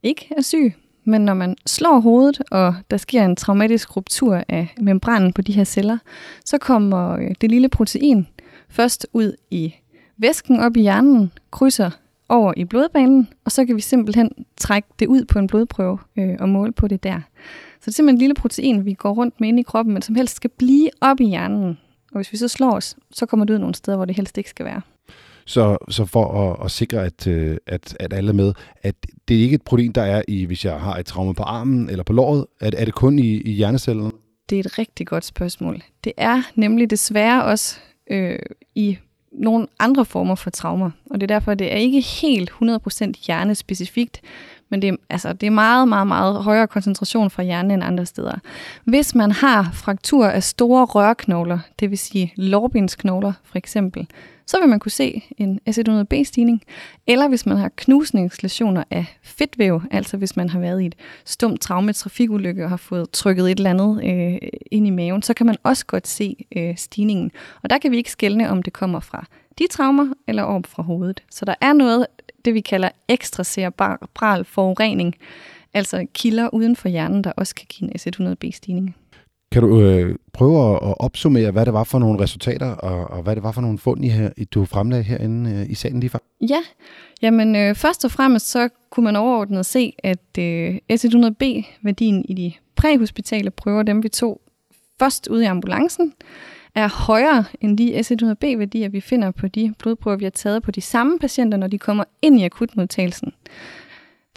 ikke er syg, men når man slår hovedet, og der sker en traumatisk ruptur af membranen på de her celler, så kommer øh, det lille protein først ud i væsken op i hjernen, krydser over i blodbanen, og så kan vi simpelthen trække det ud på en blodprøve øh, og måle på det der. Så det er simpelthen et lille protein, vi går rundt med inde i kroppen, men som helst skal blive op i hjernen. Og hvis vi så slår os, så kommer det ud nogle steder, hvor det helst ikke skal være. Så, så for at, at sikre, at, øh, at, at alle er med, at det er ikke et protein, der er i, hvis jeg har et traume på armen eller på låret, at er det kun i, i hjernecellerne? Det er et rigtig godt spørgsmål. Det er nemlig desværre også øh, i nogle andre former for traumer, og det er derfor, det er ikke helt 100% hjernespecifikt, men det er, altså, det er meget, meget, meget højere koncentration fra hjernen end andre steder. Hvis man har fraktur af store rørknogler, det vil sige lårbensknogler for eksempel, så vil man kunne se en S100B-stigning. Eller hvis man har knusningslesioner af fedtvæv, altså hvis man har været i et stumt traume, trafikulykke og har fået trykket et eller andet øh, ind i maven, så kan man også godt se øh, stigningen. Og der kan vi ikke skelne, om det kommer fra de traumer eller op fra hovedet. Så der er noget, det vi kalder ekstra cerebral forurening, altså kilder uden for hjernen, der også kan give en S100B-stigning. Kan du øh, prøve at opsummere, hvad det var for nogle resultater, og, og hvad det var for nogle fund, I her, du fremlagde herinde øh, i salen lige før? Ja, jamen øh, først og fremmest så kunne man overordnet se, at øh, S100B-værdien i de præhospitale prøver, dem vi tog først ude i ambulancen, er højere end de S100B-værdier, vi finder på de blodprøver, vi har taget på de samme patienter, når de kommer ind i akutmodtagelsen.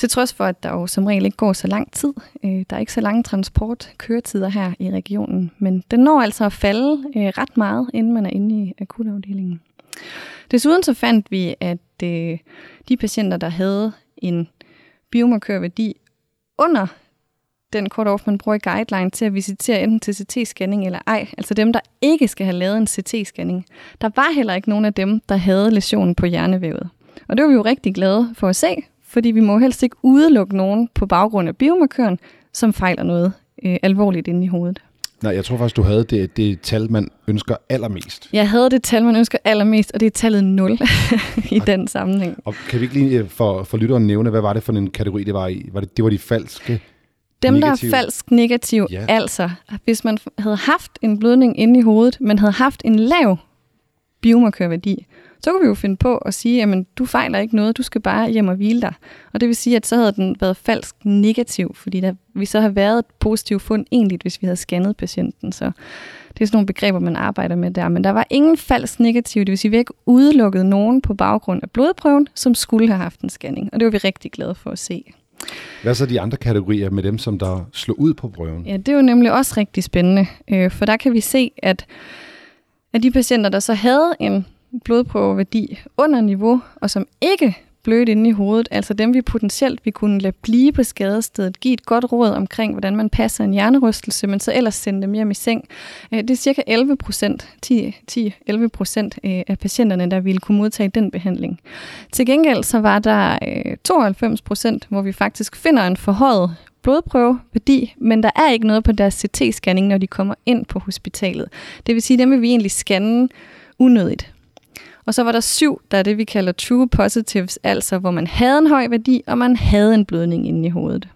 Til trods for, at der jo som regel ikke går så lang tid. Øh, der er ikke så lange transportkøretider her i regionen, men den når altså at falde øh, ret meget, inden man er inde i akutafdelingen. Desuden så fandt vi, at øh, de patienter, der havde en biomarkørværdi under den kort off, man bruger i guideline til at visitere enten til CT-scanning eller ej, altså dem, der ikke skal have lavet en CT-scanning, der var heller ikke nogen af dem, der havde lesionen på hjernevævet. Og det var vi jo rigtig glade for at se, fordi vi må helst ikke udelukke nogen på baggrund af biomarkøren, som fejler noget øh, alvorligt inde i hovedet. Nej, jeg tror faktisk, du havde det, det tal, man ønsker allermest. Jeg havde det tal, man ønsker allermest, og det er tallet 0 i den sammenhæng. Og kan vi ikke lige øh, for, for lytteren nævne, hvad var det for en kategori, det var i? Var det, det var de falske dem, negative. der er falsk negativ, Ja. altså hvis man havde haft en blødning inde i hovedet, men havde haft en lav biomarkørværdi, så kunne vi jo finde på at sige, at du fejler ikke noget, du skal bare hjem og hvile dig. Og det vil sige, at så havde den været falsk negativ, fordi der vi så har været et positivt fund egentlig, hvis vi havde scannet patienten. Så det er sådan nogle begreber, man arbejder med der. Men der var ingen falsk negativ, det vil sige, at vi ikke udelukket nogen på baggrund af blodprøven, som skulle have haft en scanning. Og det var vi rigtig glade for at se. Hvad er så de andre kategorier med dem, som der slog ud på prøven? Ja, det er jo nemlig også rigtig spændende, øh, for der kan vi se, at af de patienter, der så havde en blodprøveværdi under niveau, og som ikke blødt inde i hovedet, altså dem vi potentielt vi kunne lade blive på skadestedet, give et godt råd omkring, hvordan man passer en hjernerystelse, men så ellers sende dem hjem i seng. Øh, det er cirka 11 procent, 10-11 procent øh, af patienterne, der ville kunne modtage den behandling. Til gengæld så var der øh, 92 procent, hvor vi faktisk finder en forhøjet blodprøveværdi, men der er ikke noget på deres CT-scanning, når de kommer ind på hospitalet. Det vil sige, dem vil vi egentlig scanne unødigt. Og så var der syv, der er det, vi kalder true positives, altså hvor man havde en høj værdi, og man havde en blødning inde i hovedet.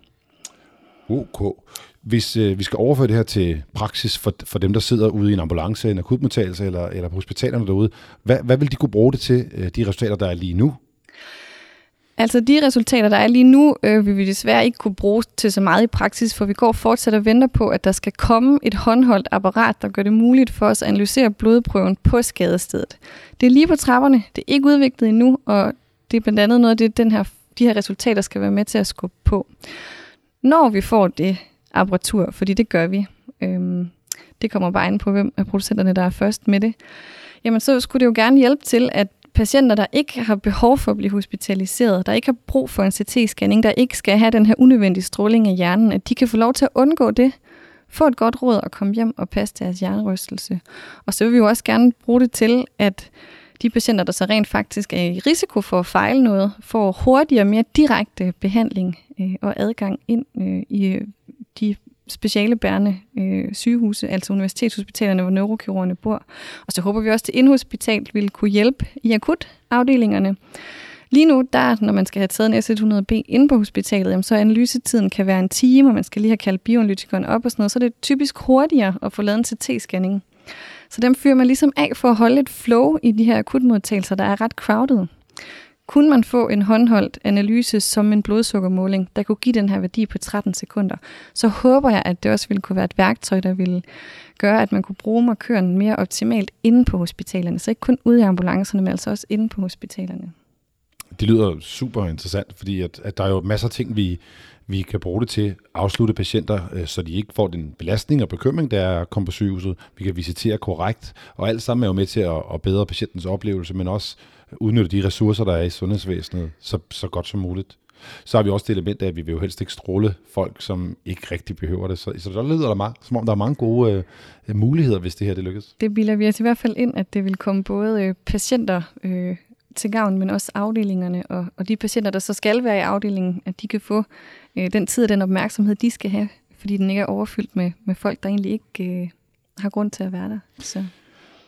OK. Hvis øh, vi skal overføre det her til praksis for, for dem, der sidder ude i en ambulance, en akutmodtagelse eller, eller på hospitalerne derude, hvad, hvad vil de kunne bruge det til, øh, de resultater, der er lige nu? Altså de resultater, der er lige nu, øh, vil vi desværre ikke kunne bruge til så meget i praksis, for vi går fortsat og venter på, at der skal komme et håndholdt apparat, der gør det muligt for os at analysere blodprøven på skadestedet. Det er lige på trapperne, det er ikke udviklet endnu, og det er blandt andet noget af det, den her, de her resultater skal være med til at skubbe på. Når vi får det apparatur, fordi det gør vi, øhm, det kommer bare ind på, hvem af producenterne, der er først med det, jamen så skulle det jo gerne hjælpe til, at patienter, der ikke har behov for at blive hospitaliseret, der ikke har brug for en CT-scanning, der ikke skal have den her unødvendige stråling af hjernen, at de kan få lov til at undgå det, få et godt råd og komme hjem og passe deres hjernerystelse. Og så vil vi jo også gerne bruge det til, at de patienter, der så rent faktisk er i risiko for at fejle noget, får hurtigere og mere direkte behandling øh, og adgang ind øh, i øh, de specialebærende øh, sygehuse, altså universitetshospitalerne, hvor neurokirurgerne bor. Og så håber vi også, at indhospitalet vil kunne hjælpe i akutafdelingerne. Lige nu, der, når man skal have taget en S100B inde på hospitalet, jamen, så analysetiden kan være en time, og man skal lige have kaldt bioanalytikeren op og sådan noget, så er det typisk hurtigere at få lavet en CT-scanning. Så dem fyrer man ligesom af for at holde et flow i de her akutmodtagelser, der er ret crowded. Kunne man få en håndholdt analyse som en blodsukkermåling, der kunne give den her værdi på 13 sekunder, så håber jeg, at det også ville kunne være et værktøj, der ville gøre, at man kunne bruge markøren mere optimalt inde på hospitalerne. Så ikke kun ude i ambulancerne, men altså også inde på hospitalerne. Det lyder super interessant, fordi at, at der er jo masser af ting, vi, vi kan bruge det til at afslutte patienter, øh, så de ikke får den belastning og bekymring, der er kommet på sygehuset. Vi kan visitere korrekt, og alt sammen er jo med til at, at bedre patientens oplevelse, men også udnytte de ressourcer, der er i sundhedsvæsenet, så, så godt som muligt. Så har vi også det element af, at vi vil jo helst ikke stråle folk, som ikke rigtig behøver det. Så, så der lyder der meget, som om der er mange gode øh, muligheder, hvis det her det lykkes. Det bilder vi os i hvert fald ind, at det vil komme både øh, patienter øh, til gavn, men også afdelingerne og, og de patienter, der så skal være i afdelingen, at de kan få øh, den tid og den opmærksomhed, de skal have, fordi den ikke er overfyldt med, med folk, der egentlig ikke øh, har grund til at være der. Så.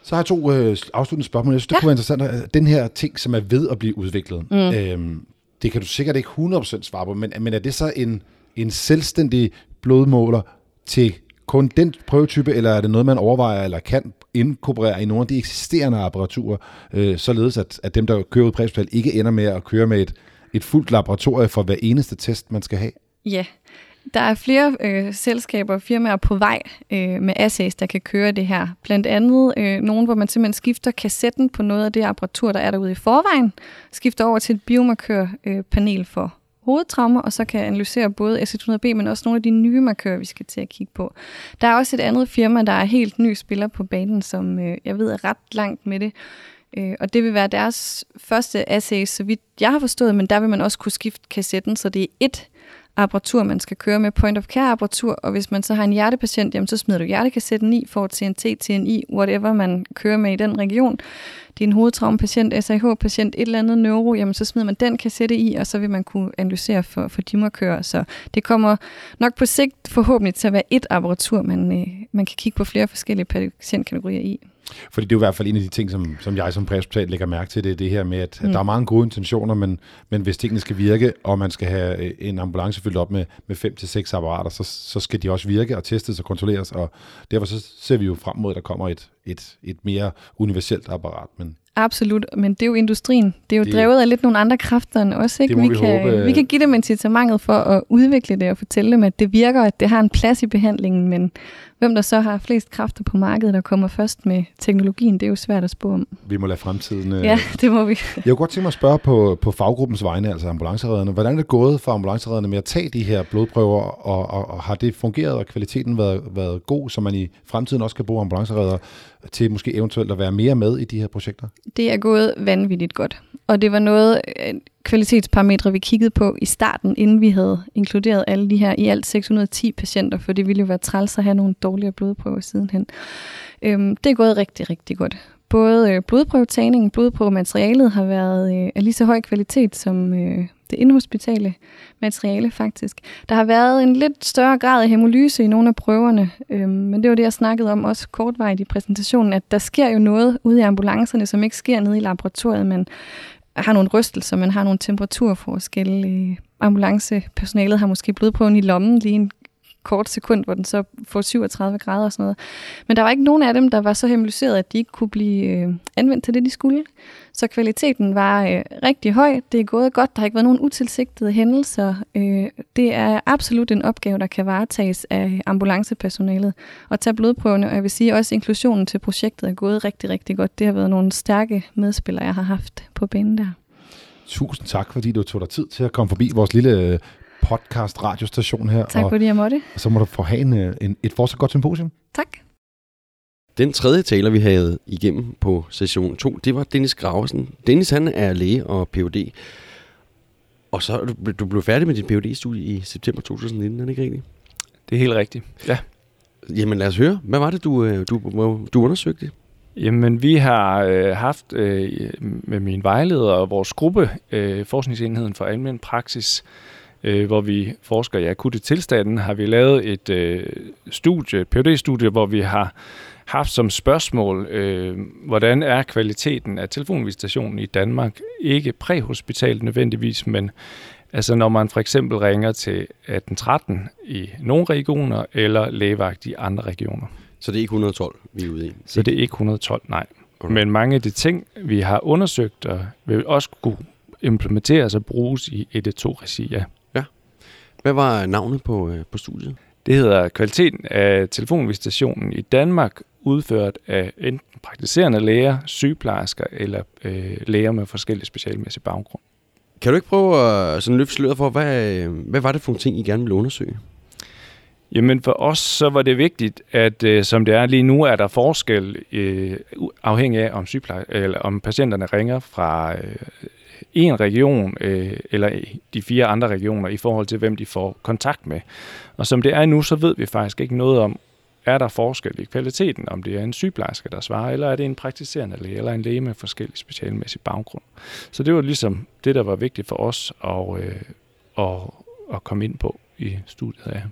Så har jeg to øh, afsluttende spørgsmål. Jeg synes, det ja. kunne være interessant. At den her ting, som er ved at blive udviklet, mm. øhm, det kan du sikkert ikke 100% svare på, men, men er det så en, en selvstændig blodmåler til kun den prøvetype, eller er det noget, man overvejer eller kan inkorporere i nogle af de eksisterende apparaturer, øh, således at, at dem, der kører ud på ikke ender med at køre med et, et fuldt laboratorium for hver eneste test, man skal have? Ja, der er flere øh, selskaber og firmaer på vej øh, med assays, der kan køre det her. Blandt andet øh, nogen, hvor man simpelthen skifter kassetten på noget af det apparatur, der er derude i forvejen, skifter over til et biomarkørpanel øh, for hovedtraumer, og så kan analysere både S100B, men også nogle af de nye markører, vi skal til at kigge på. Der er også et andet firma, der er helt ny spiller på banen, som øh, jeg ved er ret langt med det. Øh, og det vil være deres første assay, så vidt jeg har forstået, men der vil man også kunne skifte kassetten, så det er et apparatur, man skal køre med, point of care apparatur, og hvis man så har en hjertepatient, jamen så smider du hjertekassetten i, får TNT, TNI, whatever man kører med i den region. Det er en hovedtraumepatient, SAH-patient, et eller andet neuro, jamen så smider man den kassette i, og så vil man kunne analysere for, for de markører. Så det kommer nok på sigt forhåbentlig til at være et apparatur, man, øh, man kan kigge på flere forskellige patientkategorier i. Fordi det er jo i hvert fald en af de ting, som, som jeg som præhospital lægger mærke til, det er det her med, at, mm. der er mange gode intentioner, men, men hvis tingene skal virke, og man skal have øh, en ambulance fyldt op med, med fem til seks apparater, så, så skal de også virke og testes og kontrolleres, og derfor så ser vi jo frem mod, at der kommer et, et, et mere universelt apparat. Men Absolut, men det er jo industrien. Det er jo det, drevet af lidt nogle andre kræfter end os. Ikke? Vi, vi, kan, håbe, vi kan give dem incitamentet for at udvikle det og fortælle dem, at det virker, at det har en plads i behandlingen, men hvem der så har flest kræfter på markedet, der kommer først med teknologien, det er jo svært at spå om. Vi må lade fremtiden... Øh... Ja, det må vi. Jeg kunne godt tænke mig at spørge på, på faggruppens vegne, altså ambulanceredderne. Hvordan er det gået for ambulanceredderne med at tage de her blodprøver, og, og, og har det fungeret, og kvaliteten været, været god, så man i fremtiden også kan bruge ambulanceredder til måske eventuelt at være mere med i de her projekter? Det er gået vanvittigt godt. Og det var noget øh, kvalitetsparametre, vi kiggede på i starten, inden vi havde inkluderet alle de her i alt 610 patienter, for det ville jo være træls at have nogle dårligere blodprøver sidenhen. Øhm, det er gået rigtig, rigtig godt. Både øh, blodprøvetagningen, blodprøvematerialet har været øh, af lige så høj kvalitet som øh, det inhospitale materiale faktisk. Der har været en lidt større grad af hemolyse i nogle af prøverne, øhm, men det var det, jeg snakkede om også kortvejt i præsentationen, at der sker jo noget ude i ambulancerne, som ikke sker nede i laboratoriet, men har nogle rystelser, man har nogle temperaturforskelle. Øh, ambulancepersonalet har måske blodprøven i lommen lige en kort sekund, hvor den så får 37 grader og sådan noget. Men der var ikke nogen af dem, der var så hemmeliseret, at de ikke kunne blive øh, anvendt til det, de skulle. Så kvaliteten var øh, rigtig høj. Det er gået godt. Der har ikke været nogen utilsigtede hændelser. Øh, det er absolut en opgave, der kan varetages af ambulancepersonalet at tage blodprøvene. Og jeg vil sige, også inklusionen til projektet er gået rigtig, rigtig godt. Det har været nogle stærke medspillere, jeg har haft på banen der. Tusind tak, fordi du tog dig tid til at komme forbi vores lille øh, podcast radiostation her. Tak fordi jeg måtte. Og så må du få have en, øh, en, et fortsat godt symposium. Tak. Den tredje taler, vi havde igennem på session 2, det var Dennis Graversen. Dennis han er læge og Ph.D. Og så du, du blev færdig med dit Ph.D.-studie i september 2019, er det ikke rigtigt? Det er helt rigtigt, ja. Jamen lad os høre. Hvad var det, du, øh, du, du undersøgte? Jamen, vi har øh, haft øh, med min vejleder og vores gruppe, øh, Forskningsenheden for Almen Praksis, øh, hvor vi forsker i akutte tilstanden, har vi lavet et øh, studie, et PhD-studie, hvor vi har haft som spørgsmål, øh, hvordan er kvaliteten af telefonvisitationen i Danmark? Ikke præhospitalt nødvendigvis, men altså når man for eksempel ringer til 1813 i nogle regioner, eller lægevagt i andre regioner. Så det er ikke 112, vi er ude i? Så det er ikke 112, nej. Okay. Men mange af de ting, vi har undersøgt, og vil også kunne implementeres og bruges i 112-regi, ja. Hvad var navnet på, øh, på studiet? Det hedder Kvaliteten af telefonvisitationen i Danmark, udført af enten praktiserende læger, sygeplejersker eller øh, læger med forskellige specialmæssige baggrund. Kan du ikke prøve at sådan løfte sløret for, hvad, hvad var det for nogle ting, I gerne ville undersøge? Jamen for os så var det vigtigt, at øh, som det er lige nu, er der forskel øh, afhængig af, om, sygepleje, eller om patienterne ringer fra øh, en region øh, eller de fire andre regioner i forhold til, hvem de får kontakt med. Og som det er nu, så ved vi faktisk ikke noget om, er der forskel i kvaliteten, om det er en sygeplejerske, der svarer, eller er det en praktiserende læge, eller en læge med forskellig specialmæssig baggrund. Så det var ligesom det, der var vigtigt for os at, øh, at, at komme ind på i studiet af.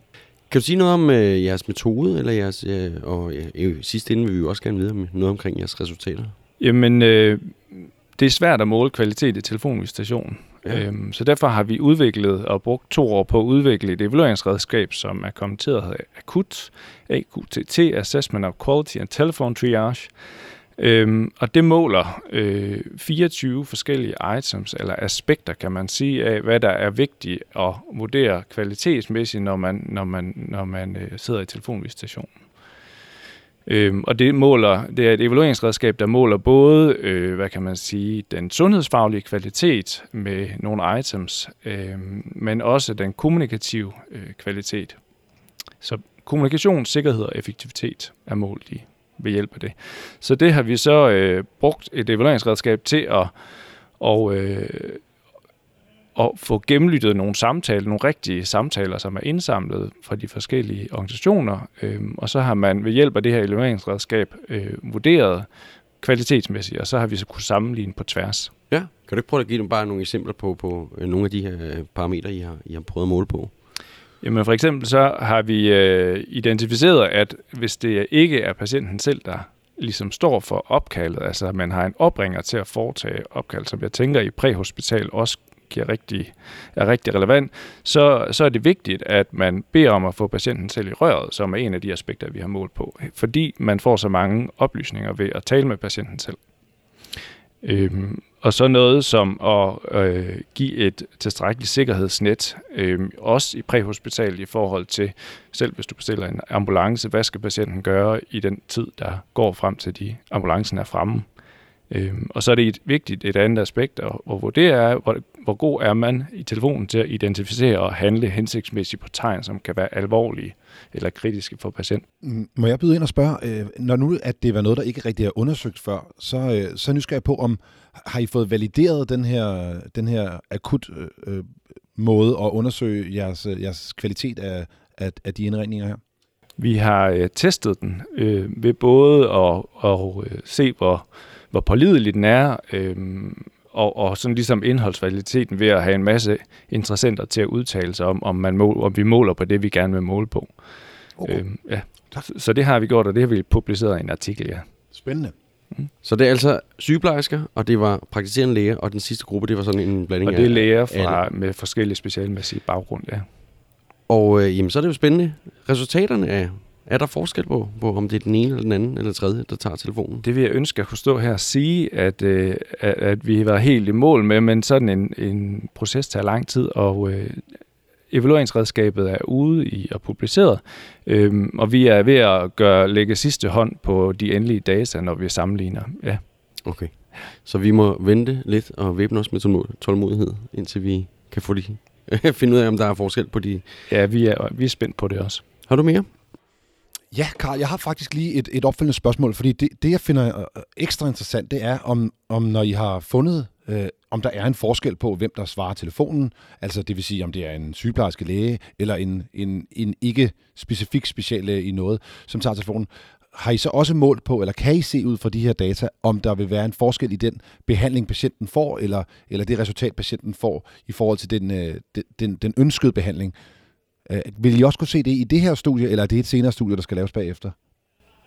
Kan du sige noget om øh, jeres metode, eller jeres, øh, og øh, sidst inden vil vi jo også gerne vide noget omkring jeres resultater? Jamen, øh, det er svært at måle kvalitet i telefonvisitation. Ja. Øhm, så derfor har vi udviklet og brugt to år på at udvikle et evalueringsredskab, som er kommenteret AKUT, AQTT, Assessment of Quality and Telephone Triage. Øhm, og det måler øh, 24 forskellige items, eller aspekter, kan man sige, af, hvad der er vigtigt at vurdere kvalitetsmæssigt, når man, når man, når man øh, sidder i telefonvisitationen. Øhm, og det måler, det er et evalueringsredskab, der måler både, øh, hvad kan man sige, den sundhedsfaglige kvalitet med nogle items, øh, men også den kommunikative øh, kvalitet. Så kommunikation, sikkerhed og effektivitet er målt i ved hjælp af det. Så det har vi så øh, brugt et evalueringsredskab til at og, øh, at få gennemlyttet nogle samtaler, nogle rigtige samtaler, som er indsamlet fra de forskellige organisationer, øh, og så har man ved hjælp af det her evalueringsredskab øh, vurderet kvalitetsmæssigt, og så har vi så kunne sammenligne på tværs. Ja, kan du ikke prøve at give dem bare nogle eksempler på, på øh, nogle af de her øh, parametre, I har, I har prøvet at måle på? Jamen for eksempel så har vi øh, identificeret, at hvis det ikke er patienten selv, der ligesom står for opkaldet, altså man har en opringer til at foretage opkald, som jeg tænker i præhospital også giver rigtig, er rigtig relevant, så, så er det vigtigt, at man beder om at få patienten selv i røret, som er en af de aspekter, vi har målt på, fordi man får så mange oplysninger ved at tale med patienten selv. Øhm, og så noget som at øh, give et tilstrækkeligt sikkerhedsnet, øh, også i præhospitalet i forhold til, selv hvis du bestiller en ambulance, hvad skal patienten gøre i den tid, der går frem til de ambulancen er fremme. Øhm, og så er det et vigtigt et andet aspekt at, at vurdere, hvor, hvor god er man i telefonen til at identificere og handle hensigtsmæssigt på tegn, som kan være alvorlige eller kritiske for patienten. Må jeg byde ind og spørge, øh, når nu at det var noget, der ikke rigtig er undersøgt før, så, øh, så nysgerrig på, om har I fået valideret den her, den her akut øh, øh måde at undersøge jeres, jeres kvalitet af, af, af de indregninger her? Vi har øh, testet den øh, ved både at, at øh, se, hvor hvor pålidelig den er, øh, og, og sådan ligesom indholdsvaliteten ved at have en masse interessenter til at udtale sig om, om, man mål, om vi måler på det, vi gerne vil måle på. Okay. Øh, ja. Så, så det har vi gjort, og det har vi publiceret i en artikel, ja. Spændende. Mm. Så det er altså sygeplejersker, og det var praktiserende læger, og den sidste gruppe, det var sådan en blanding af... Og det er læger fra, med forskellige specialmæssige baggrund, ja. Og øh, jamen, så er det jo spændende. Resultaterne af er der forskel på, på, om det er den ene eller den anden eller tredje, der tager telefonen? Det vil jeg ønske at kunne stå her og sige, at, øh, at, at vi har været helt i mål med, men sådan en, en proces tager lang tid, og øh, evalueringsredskabet er ude i og publiceret, øh, og vi er ved at gøre, lægge sidste hånd på de endelige data, når vi sammenligner. Ja. Okay. Så vi må vente lidt og væbne os med tålmodighed, indtil vi kan få de, finde ud af, om der er forskel på de... Ja, vi er, vi er spændt på det også. Har du mere? Ja, Karl, jeg har faktisk lige et, et opfølgende spørgsmål, fordi det, det, jeg finder øh, ekstra interessant, det er, om, om når I har fundet, øh, om der er en forskel på, hvem der svarer telefonen, altså det vil sige, om det er en sygeplejerske læge, eller en, en, en ikke specifik speciallæge i noget, som tager telefonen. Har I så også målt på, eller kan I se ud fra de her data, om der vil være en forskel i den behandling, patienten får, eller, eller det resultat, patienten får, i forhold til den, øh, den, den ønskede behandling? Øh, vil I også kunne se det i det her studie, eller er det et senere studie, der skal laves bagefter?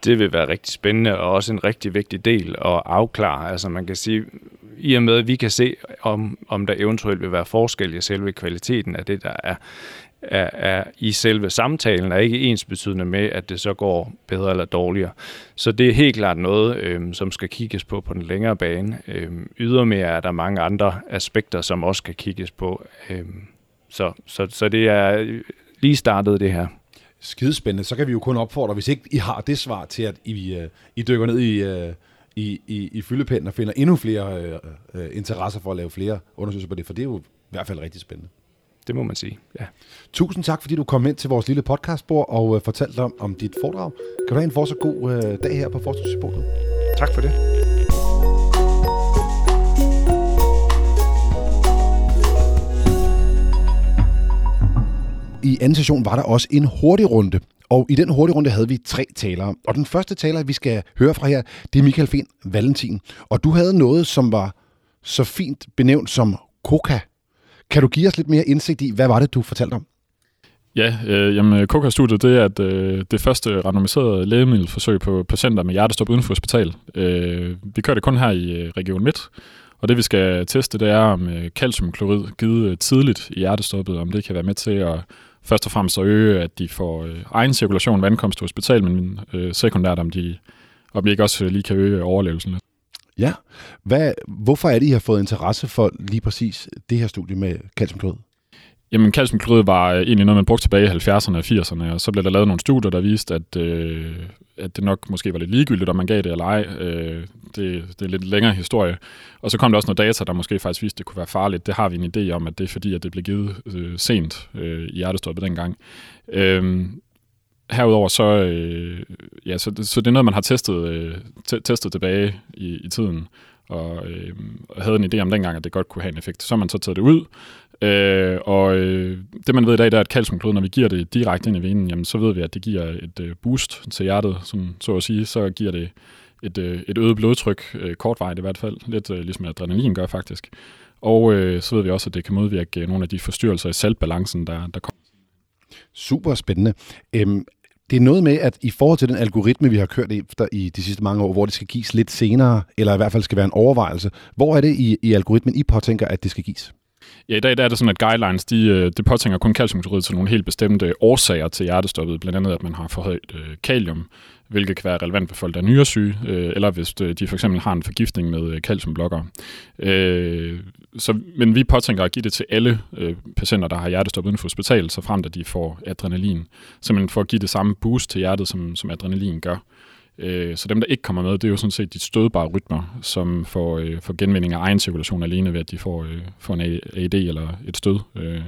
Det vil være rigtig spændende, og også en rigtig vigtig del at afklare. Altså man kan sige, i og med at vi kan se, om, om der eventuelt vil være forskel i selve kvaliteten af det, der er, er, er i selve samtalen, er ikke ens betydende med, at det så går bedre eller dårligere. Så det er helt klart noget, øh, som skal kigges på på den længere bane. Øh, ydermere er der mange andre aspekter, som også skal kigges på. Øh, så, så, så det er lige startet det her. Skidespændende. Så kan vi jo kun opfordre, hvis ikke I har det svar til, at I, uh, I dykker ned i, uh, i, i, i fyldepinden og finder endnu flere uh, uh, interesser for at lave flere undersøgelser på det, for det er jo i hvert fald rigtig spændende. Det må man sige, ja. Tusind tak, fordi du kom ind til vores lille podcastbord og fortalte om, om dit foredrag. Kan du have en fortsat god uh, dag her på Forskningssymposiet? Tak for det. I anden session var der også en hurtig runde, og i den hurtige runde havde vi tre talere. Og den første taler, vi skal høre fra her, det er Michael Finn Valentin. Og du havde noget, som var så fint benævnt som Coca. Kan du give os lidt mere indsigt i, hvad var det, du fortalte om? Ja, øh, jamen Coca-studiet, det er at, øh, det første randomiserede lægemiddelforsøg på patienter med hjertestop uden for hospital. Øh, vi kører det kun her i øh, Region Midt, og det vi skal teste, det er om øh, calciumklorid givet øh, tidligt i hjertestoppet, om det kan være med til at først og fremmest at øge, at de får øh, egen cirkulation vandkomst til hospital, men øh, sekundært, om de, om de ikke også øh, lige kan øge overlevelsen lidt. Ja. Hvad, hvorfor er det, I har fået interesse for lige præcis det her studie med calciumklorid? Jamen, kalciumklorid var øh, egentlig noget, man brugte tilbage i 70'erne og 80'erne, og så blev der lavet nogle studier, der viste, at, øh, at det nok måske var lidt ligegyldigt, om man gav det eller ej. Øh, det, det er en lidt længere historie. Og så kom der også noget data, der måske faktisk viste, at det kunne være farligt. Det har vi en idé om, at det er fordi, at det blev givet øh, sent øh, i hjertestoppet dengang. Øh, herudover så, øh, ja, så, så det er noget, man har testet, øh, testet tilbage i, i tiden, og øh, havde en idé om dengang, at det godt kunne have en effekt. Så har man så taget det ud, øh, og øh, det man ved i dag, det er, at calciumklod, når vi giver det direkte ind i venen, jamen, så ved vi, at det giver et øh, boost til hjertet, som, så at sige, så giver det et, øh, et øget blodtryk, øh, kortvarigt i hvert fald, lidt øh, ligesom adrenalin gør faktisk. Og øh, så ved vi også, at det kan modvirke øh, nogle af de forstyrrelser i saltbalancen, der, der kommer. Super spændende. Øhm, det er noget med, at i forhold til den algoritme, vi har kørt efter i de sidste mange år, hvor det skal gives lidt senere, eller i hvert fald skal være en overvejelse, hvor er det i, i algoritmen, I påtænker, at det skal gives? Ja, i dag der er det sådan, at guidelines, de, øh, de påtænker kun kalciumklorid til nogle helt bestemte årsager til hjertestoppet, blandt andet, at man har for højt øh, kalium, hvilket kan være relevant for folk, der er nyresyge, øh, eller hvis øh, de for eksempel har en forgiftning med øh, calciumblokker. Øh, så, men vi påtænker at give det til alle øh, patienter, der har hjertestop uden for hospital, så frem at de får adrenalin. Simpelthen for at give det samme boost til hjertet, som, som adrenalin gør. Øh, så dem, der ikke kommer med, det er jo sådan set de stødbare rytmer, som får, øh, får genvinding af egen cirkulation alene ved, at de får, øh, får en AED eller et stød. Øh.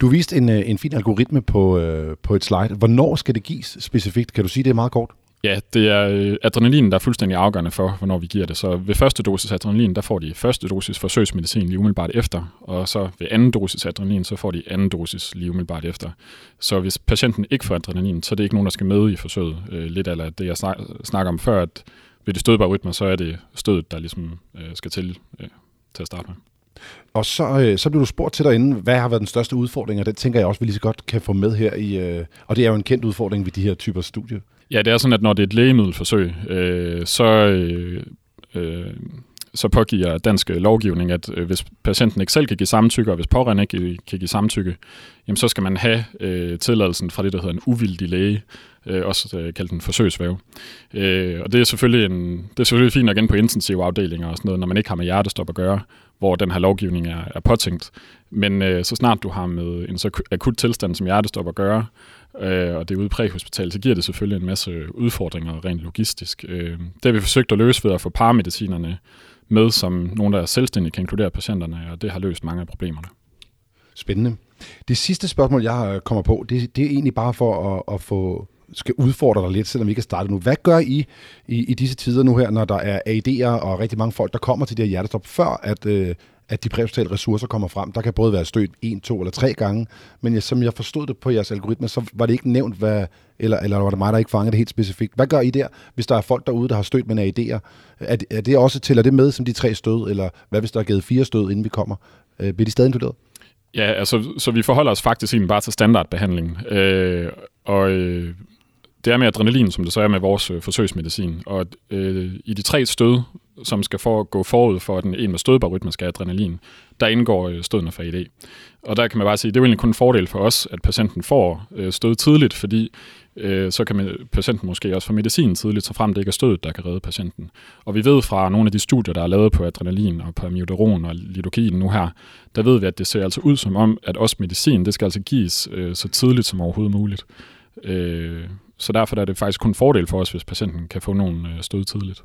Du viste en, øh, en fin algoritme på, øh, på et slide. Hvornår skal det gives specifikt? Kan du sige det meget kort? Ja, det er øh, adrenalin, der er fuldstændig afgørende for, hvornår vi giver det. Så ved første dosis adrenalin, der får de første dosis forsøgsmedicin lige umiddelbart efter, og så ved anden dosis adrenalin, så får de anden dosis lige umiddelbart efter. Så hvis patienten ikke får adrenalin, så er det ikke nogen, der skal med i forsøget. Øh, lidt af det, jeg snakker om før, at ved det stødbare rytmer, så er det stødet, der ligesom øh, skal til, øh, til at starte med. Og så, øh, så blev du spurgt til derinde, hvad har været den største udfordring, og det tænker jeg også, vi lige så godt kan få med her i, øh, og det er jo en kendt udfordring ved de her typer studier. Ja, det er sådan, at når det er et lægemiddelforsøg, øh, så, øh, øh, så pågiver dansk øh, lovgivning, at øh, hvis patienten ikke selv kan give samtykke, og hvis pårørende ikke øh, kan give samtykke, jamen, så skal man have øh, tilladelsen fra det, der hedder en uvildig læge, øh, også øh, kaldt en forsøgsvæv. Øh, og det er, selvfølgelig en, det er selvfølgelig fint at igen på intensive afdelinger og sådan noget, når man ikke har med hjertestop at gøre, hvor den her lovgivning er, er påtænkt. Men øh, så snart du har med en så akut tilstand som hjertestop at gøre, øh, og det er ude præhospital, så giver det selvfølgelig en masse udfordringer rent logistisk. Øh, det har vi forsøgt at løse ved at få paramedicinerne med, som nogen, der er selvstændige kan inkludere patienterne, og det har løst mange af problemerne. Spændende. Det sidste spørgsmål, jeg kommer på, det, det er egentlig bare for at, at få skal udfordre dig lidt, selvom vi ikke er startet nu. Hvad gør I, i i disse tider nu her, når der er AID'er og rigtig mange folk, der kommer til det her hjertestop, før at, øh, at de præhospitale ressourcer kommer frem? Der kan både være stødt en, to eller tre gange, men jeg, som jeg forstod det på jeres algoritme, så var det ikke nævnt, hvad, eller, eller var det mig, der ikke fangede det helt specifikt. Hvad gør I der, hvis der er folk derude, der har stødt med idéer? Er, er det også, tæller det med som de tre stød, eller hvad hvis der er givet fire stød, inden vi kommer? Øh, bliver de stadig inkluderet? Ja, altså, så vi forholder os faktisk egentlig bare til standardbehandling. Øh, og øh, det er med adrenalin, som det så er med vores øh, forsøgsmedicin. Og øh, i de tre stød, som skal for, gå forud for, at den en med stødbar rytme skal adrenalin, der indgår øh, stødene fra ED. Og der kan man bare sige, at det er jo egentlig kun en fordel for os, at patienten får øh, stød tidligt, fordi øh, så kan man, patienten måske også få medicin tidligt, så frem det ikke er stødet, der kan redde patienten. Og vi ved fra nogle af de studier, der er lavet på adrenalin og på amiodaron og lidokin nu her, der ved vi, at det ser altså ud som om, at også medicin, det skal altså gives øh, så tidligt som overhovedet muligt. Øh, så derfor er det faktisk kun en fordel for os, hvis patienten kan få nogle øh, stød tidligt.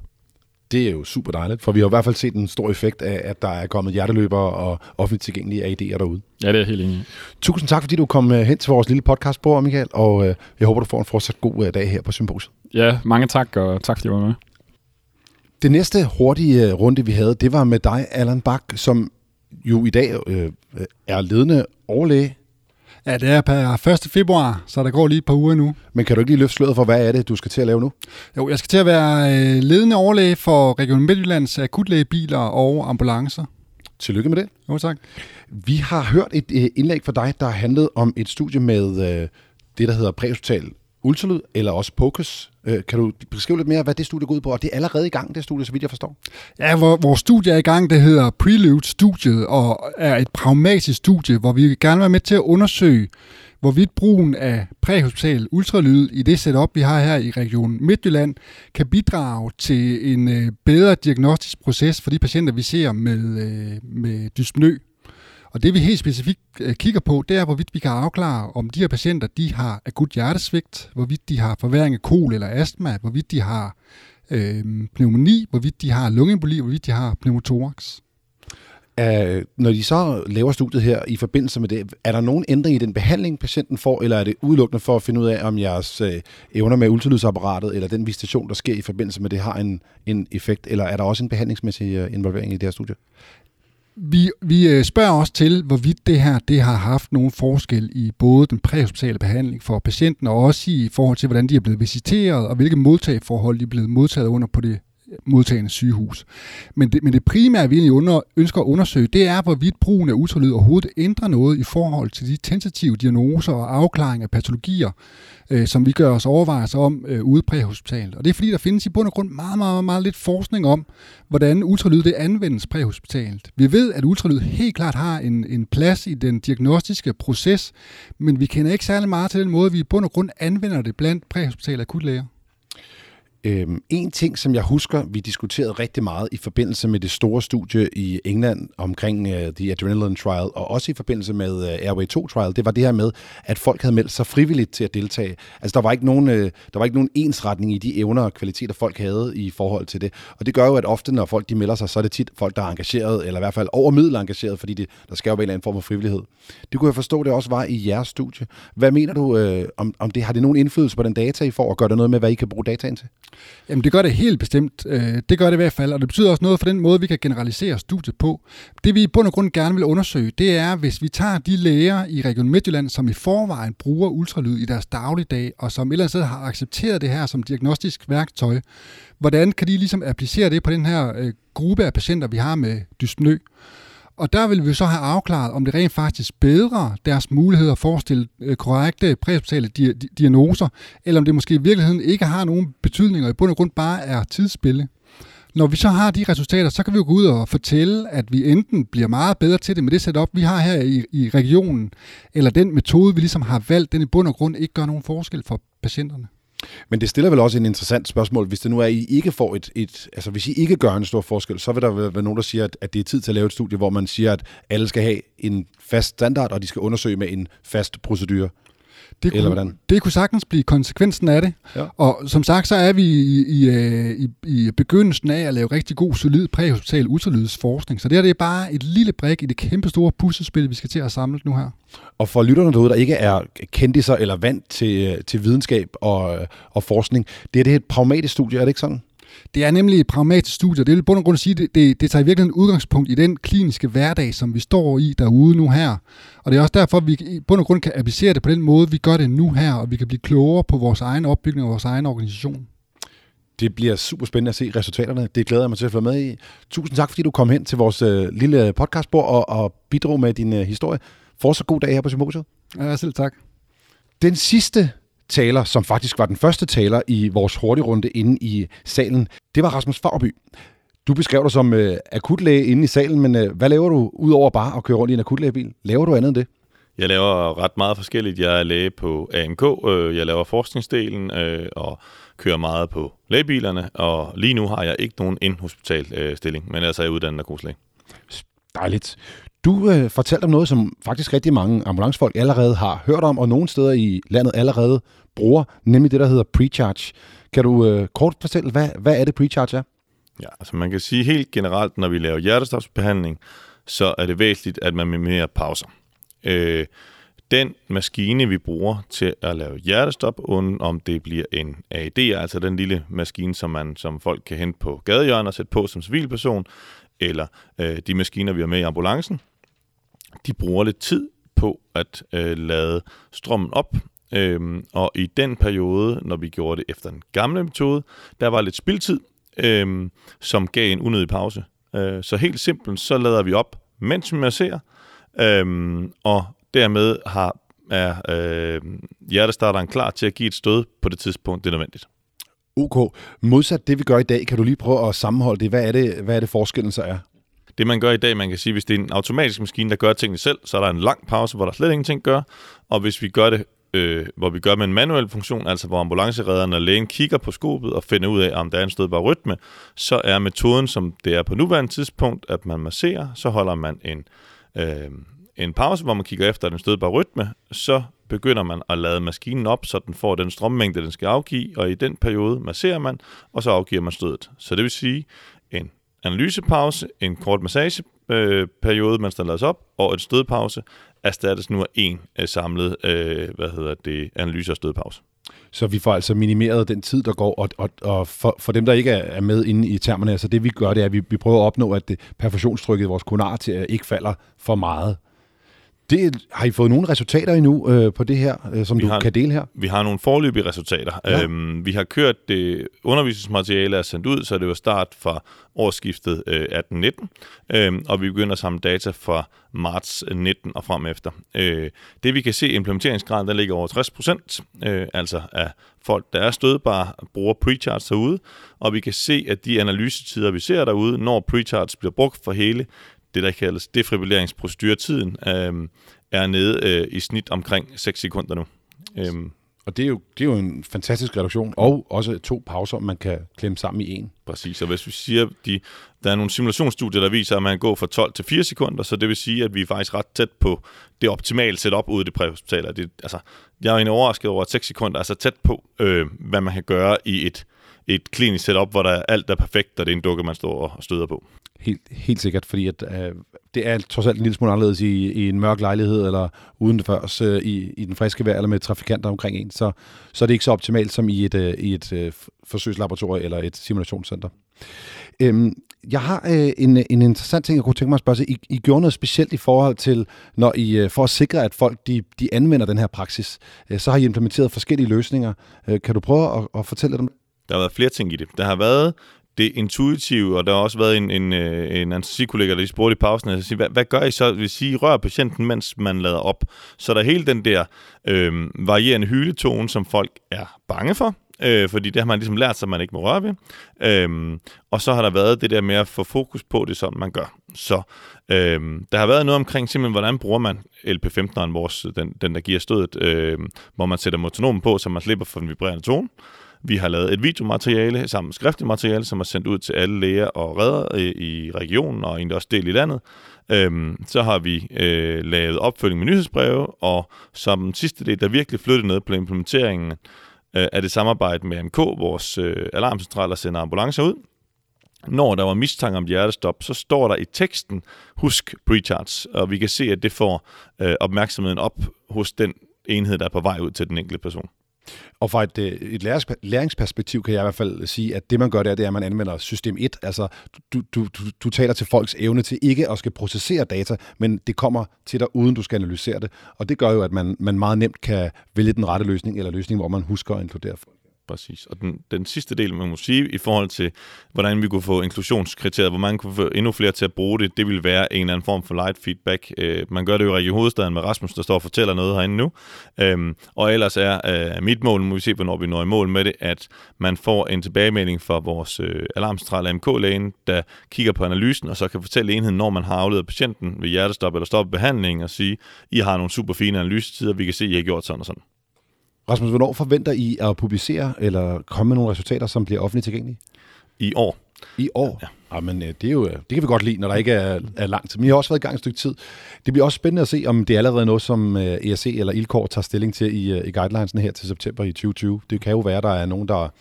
Det er jo super dejligt, for vi har i hvert fald set en stor effekt af, at der er kommet hjerteløbere og offentligt tilgængelige AD'er derude. Ja, det er helt enig Tusind tak, fordi du kom øh, hen til vores lille podcast på, Michael, og øh, jeg håber, du får en fortsat god dag her på Symposiet. Ja, mange tak, og tak fordi du var med. Det næste hurtige runde, vi havde, det var med dig, Allan Bak, som jo i dag øh, er ledende overlæge Ja, det er per 1. februar, så der går lige et par uger nu. Men kan du ikke lige løfte sløret for, hvad er det, du skal til at lave nu? Jo, jeg skal til at være øh, ledende overlæge for Region Midtjyllands akutlægebiler og ambulancer. Tillykke med det. Jo, tak. Vi har hørt et øh, indlæg fra dig, der handlede om et studie med øh, det, der hedder præhospital ultralyd, eller også POCUS. Øh, kan du beskrive lidt mere, hvad det studie går ud på? Og det er allerede i gang, det studie, så vidt jeg forstår. Ja, vores studie er i gang, det hedder Prelude-studiet, og er et pragmatisk studie, hvor vi gerne vil være med til at undersøge, hvorvidt brugen af præhospital ultralyd i det setup, vi har her i Region Midtjylland, kan bidrage til en øh, bedre diagnostisk proces for de patienter, vi ser med, øh, med dyspnø. Og det vi helt specifikt øh, kigger på, det er, hvorvidt vi kan afklare, om de her patienter de har akut hjertesvigt, hvorvidt de har forværing af kol eller astma, hvorvidt de har øh, pneumoni, hvorvidt de har lungeemboli, hvorvidt de har pneumotorax. Uh, øh, når de så laver studiet her i forbindelse med det, er der nogen ændring i den behandling, patienten får, eller er det udelukkende for at finde ud af, om jeres uh, evner med ultralydsapparatet eller den visitation, der sker i forbindelse med det, har en, en effekt, eller er der også en behandlingsmæssig involvering i det her studie? Vi, vi øh, spørger også til, hvorvidt det her det har haft nogen forskel i både den præhospitale behandling for patienten, og også i forhold til, hvordan de er blevet visiteret, og hvilke modtageforhold de er blevet modtaget under på det modtagende sygehus. Men det, men det primære, vi egentlig under, ønsker at undersøge, det er, hvorvidt brugen af ultralyd overhovedet ændrer noget i forhold til de tentative diagnoser og afklaring af patologier, øh, som vi gør os overvejelser om øh, ude præhospitalet. Og det er fordi, der findes i bund og grund meget, meget, meget lidt forskning om, hvordan ultralyd det anvendes præhospitalet. Vi ved, at ultralyd helt klart har en, en plads i den diagnostiske proces, men vi kender ikke særlig meget til den måde, vi i bund og grund anvender det blandt præhospitale akutlæger. Øhm, en ting, som jeg husker, vi diskuterede rigtig meget i forbindelse med det store studie i England omkring uh, The Adrenaline Trial, og også i forbindelse med uh, Airway 2 Trial, det var det her med, at folk havde meldt sig frivilligt til at deltage. Altså, der var ikke nogen, uh, der var ikke nogen ensretning i de evner og kvaliteter, folk havde i forhold til det. Og det gør jo, at ofte, når folk de melder sig, så er det tit folk, der er engageret, eller i hvert fald over middel engageret, fordi det, der skal jo være en eller anden form for frivillighed. Det kunne jeg forstå, det også var i jeres studie. Hvad mener du uh, om, om det? Har det nogen indflydelse på den data, I får, og gør det noget med, hvad I kan bruge dataen til? Jamen det gør det helt bestemt. Øh, det gør det i hvert fald, og det betyder også noget for den måde, vi kan generalisere studiet på. Det vi i bund og grund gerne vil undersøge, det er, hvis vi tager de læger i Region Midtjylland, som i forvejen bruger ultralyd i deres dagligdag, og som et eller andet sted har accepteret det her som diagnostisk værktøj, hvordan kan de ligesom applicere det på den her øh, gruppe af patienter, vi har med dyspnø? Og der vil vi så have afklaret, om det rent faktisk bedrer deres muligheder for at stille øh, korrekte præhospitale di- diagnoser, eller om det måske i virkeligheden ikke har nogen betydning, og i bund og grund bare er tidsspille. Når vi så har de resultater, så kan vi jo gå ud og fortælle, at vi enten bliver meget bedre til det med det setup, vi har her i, i regionen, eller den metode, vi ligesom har valgt, den i bund og grund ikke gør nogen forskel for patienterne. Men det stiller vel også en interessant spørgsmål. Hvis det nu er, at I ikke får et, et altså hvis I ikke gør en stor forskel, så vil der være nogen, der siger, at, at det er tid til at lave et studie, hvor man siger, at alle skal have en fast standard, og de skal undersøge med en fast procedure. Det kunne, Eller hvordan? det kunne sagtens blive konsekvensen af det. Ja. Og som sagt, så er vi i, i, øh, i, i begyndelsen af at lave rigtig god, solid præhospital ultralydsforskning. Så det her det er bare et lille brik i det kæmpe store puslespil, vi skal til at samle nu her. Og for lytterne derude, der ikke er kendiser eller vant til, til videnskab og, og forskning, det er det et pragmatisk studie, er det ikke sådan? Det er nemlig et pragmatisk studie, og det vil bund og grund at sige, det, det, det tager i virkeligheden udgangspunkt i den kliniske hverdag, som vi står i derude nu her. Og det er også derfor, at vi i bund og grund kan applicere det på den måde, vi gør det nu her, og vi kan blive klogere på vores egen opbygning og vores egen organisation. Det bliver super spændende at se resultaterne. Det glæder jeg mig til at følge med i. Tusind tak, fordi du kom hen til vores øh, lille podcastbord og, og bidrog med din øh, historie. Fortsat god dag her på Symposiet. Ja, selv tak. Den sidste taler, som faktisk var den første taler i vores hurtige runde inde i salen, det var Rasmus Fagerby. Du beskrev dig som øh, akutlæge inde i salen, men øh, hvad laver du udover bare at køre rundt i en akutlægebil? Laver du andet end det? Jeg laver ret meget forskelligt. Jeg er læge på AMK, øh, jeg laver forskningsdelen øh, og kører meget på lægebilerne, og lige nu har jeg ikke nogen indhospital øh, stilling, men altså jeg er uddannet narkoselæge. Dejligt. Du øh, fortalte om noget, som faktisk rigtig mange ambulancefolk allerede har hørt om, og nogle steder i landet allerede bruger, nemlig det, der hedder precharge. Kan du øh, kort fortælle, hvad, hvad er det precharge er? Ja, altså man kan sige helt generelt, når vi laver hjertestopsbehandling, så er det væsentligt, at man minimerer pauser. Øh, den maskine, vi bruger til at lave hjertestop, om det bliver en AED, altså den lille maskine, som man som folk kan hente på gadehjørnet og sætte på som civilperson, eller øh, de maskiner, vi har med i ambulancen, de bruger lidt tid på at øh, lade strømmen op. Øhm, og i den periode, når vi gjorde det efter den gamle metode, der var lidt spildtid, øhm, som gav en unødig pause. Øh, så helt simpelt, så lader vi op, mens vi masserer, øhm, og dermed har er øh, hjertestarteren klar til at give et stød på det tidspunkt, det er nødvendigt. OK. Modsat det, vi gør i dag, kan du lige prøve at sammenholde det. Hvad er det, hvad er det forskellen så er? Det man gør i dag, man kan sige, hvis det er en automatisk maskine, der gør tingene selv, så er der en lang pause, hvor der slet ingenting gør. Og hvis vi gør det, øh, hvor vi gør med en manuel funktion, altså hvor ambulanceredderen og lægen kigger på skobet og finder ud af, om der er en stødbar rytme, så er metoden, som det er på nuværende tidspunkt, at man masserer, så holder man en, øh, en pause, hvor man kigger efter den stødbar rytme, så begynder man at lade maskinen op, så den får den strømmængde, den skal afgive, og i den periode masserer man, og så afgiver man stødet. Så det vil sige analysepause, en kort massageperiode, man stiller op, og en stødpause erstattes nu af en øh, samlet øh, hvad hedder det, analyse- og stødpause. Så vi får altså minimeret den tid, der går, og, og, og for, for dem, der ikke er med inde i termerne, så det vi gør, det er, at vi, vi prøver at opnå, at det perfusionstrykket i vores konar til ikke falder for meget. Det, har I fået nogle resultater endnu øh, på det her, øh, som vi du har, kan dele her? Vi har nogle forløbige resultater. Ja. Øhm, vi har kørt det undervisningsmateriale er sendt ud, så det var start fra årsskiftet øh, 18-19, øh, og vi begynder at samle data fra marts 19 og frem efter. Øh, det vi kan se, implementeringsgraden der ligger over 60 procent, øh, altså af folk, der er stødbare, bruger precharts derude, og vi kan se, at de analysetider, vi ser derude, når precharts bliver brugt for hele det, der kaldes defibrilleringsproceduretiden, øh, er nede øh, i snit omkring 6 sekunder nu. Øhm. Og det er, jo, det er jo en fantastisk reduktion, og også to pauser, man kan klemme sammen i en. Præcis, og hvis vi siger, de, der er nogle simulationsstudier, der viser, at man går fra 12 til 4 sekunder, så det vil sige, at vi er faktisk ret tæt på det optimale setup ude i det præhospitaler. Det, altså, jeg er egentlig overrasket over, at 6 sekunder er så tæt på, øh, hvad man kan gøre i et, et klinisk setup, hvor der alt er perfekt, og det er en dukke, man står og støder på. Helt, helt sikkert, fordi at, øh, det er trods alt en lille smule anderledes i, i en mørk lejlighed, eller uden det først øh, i, i den friske vejr, eller med trafikanter omkring en, så, så er det ikke så optimalt som i et, øh, i et øh, forsøgslaboratorium eller et simulationscenter. Øhm, jeg har øh, en, en interessant ting, jeg kunne tænke mig at spørge I, I gjorde noget specielt i forhold til, når I, øh, for at sikre, at folk de, de anvender den her praksis, øh, så har I implementeret forskellige løsninger. Øh, kan du prøve at, at fortælle dem? Der har været flere ting i det. Der har været det intuitive, og der har også været en, en, øh, en anestesikollega, der lige spurgte i pausen, og siger, hvad, hvad gør I så, hvis I rører patienten, mens man lader op? Så der er hele den der øh, varierende hyletone, som folk er bange for, øh, fordi det har man ligesom lært sig, at man ikke må røre ved. Øh, og så har der været det der med at få fokus på det, som man gør. Så øh, der har været noget omkring simpelthen, hvordan bruger man LP15'eren, vores, den, den der giver stødet, øh, hvor man sætter motonomen på, så man slipper for den vibrerende tone. Vi har lavet et videomateriale sammen med skriftligt materiale, som er sendt ud til alle læger og redder øh, i, regionen og egentlig også del i landet. Øhm, så har vi øh, lavet opfølging med nyhedsbreve, og som sidste del, der virkelig flyttede noget på implementeringen, øh, er det samarbejde med MK, vores øh, alarmcentral, der sender ambulancer ud. Når der var mistanke om hjertestop, så står der i teksten, husk precharts, og vi kan se, at det får øh, opmærksomheden op hos den enhed, der er på vej ud til den enkelte person. Og fra et, øh, et læringsperspektiv kan jeg i hvert fald sige, at det man gør der, det er, at man anvender system 1. Altså, du, du, du, du taler til folks evne til ikke at skal processere data, men det kommer til dig, uden du skal analysere det. Og det gør jo, at man, man meget nemt kan vælge den rette løsning, eller løsning, hvor man husker at inkludere folk. Præcis. Og den, den sidste del, man må sige, i forhold til, hvordan vi kunne få inklusionskriteriet, hvor man kunne få endnu flere til at bruge det, det vil være en eller anden form for light feedback. Øh, man gør det jo i Region Hovedstaden med Rasmus, der står og fortæller noget herinde nu. Øhm, og ellers er øh, mit mål, må vi se, hvornår vi når i mål med det, at man får en tilbagemelding fra vores øh, alarmcentral AMK-lægen, der kigger på analysen, og så kan fortælle enheden, når man har afledet patienten ved hjertestop eller stoppet behandling, og sige, I har nogle super fine analysetider, vi kan se, I har gjort sådan og sådan. Rasmus, hvornår forventer I at publicere eller komme med nogle resultater, som bliver offentligt tilgængelige? I år. I år? Ja. Jamen, øh, det, er jo, det kan vi godt lide, når der ikke er, er lang tid. Men I har også været i gang et stykke tid. Det bliver også spændende at se, om det er allerede noget, som øh, eller ILKOR tager stilling til i, øh, i guidelinesen her til september i 2020. Det kan jo være, der er nogen, der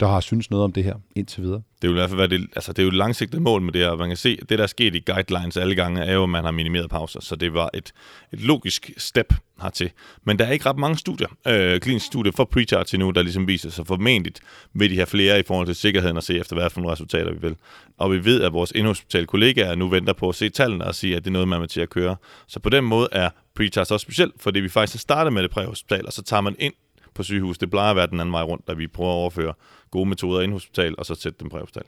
der har synes noget om det her indtil videre. Det vil i hvert fald være det, altså det er jo et langsigtet mål med det her. Man kan se, det, der er sket i guidelines alle gange, er jo, at man har minimeret pauser. Så det var et, et logisk step hertil. Men der er ikke ret mange studier, øh, kliniske studier for precharts endnu, der ligesom viser sig formentlig vil de have flere i forhold til sikkerheden og se efter, hvad for nogle resultater vi vil. Og vi ved, at vores indhospital kollegaer nu venter på at se tallene og sige, at det er noget, man er til at køre. Så på den måde er Pretest også specielt, fordi vi faktisk har startet med det præhospital, og så tager man ind på sygehus. Det plejer at være den anden vej rundt, da vi prøver at overføre gode metoder ind i hospital, og så sætte dem præhospital.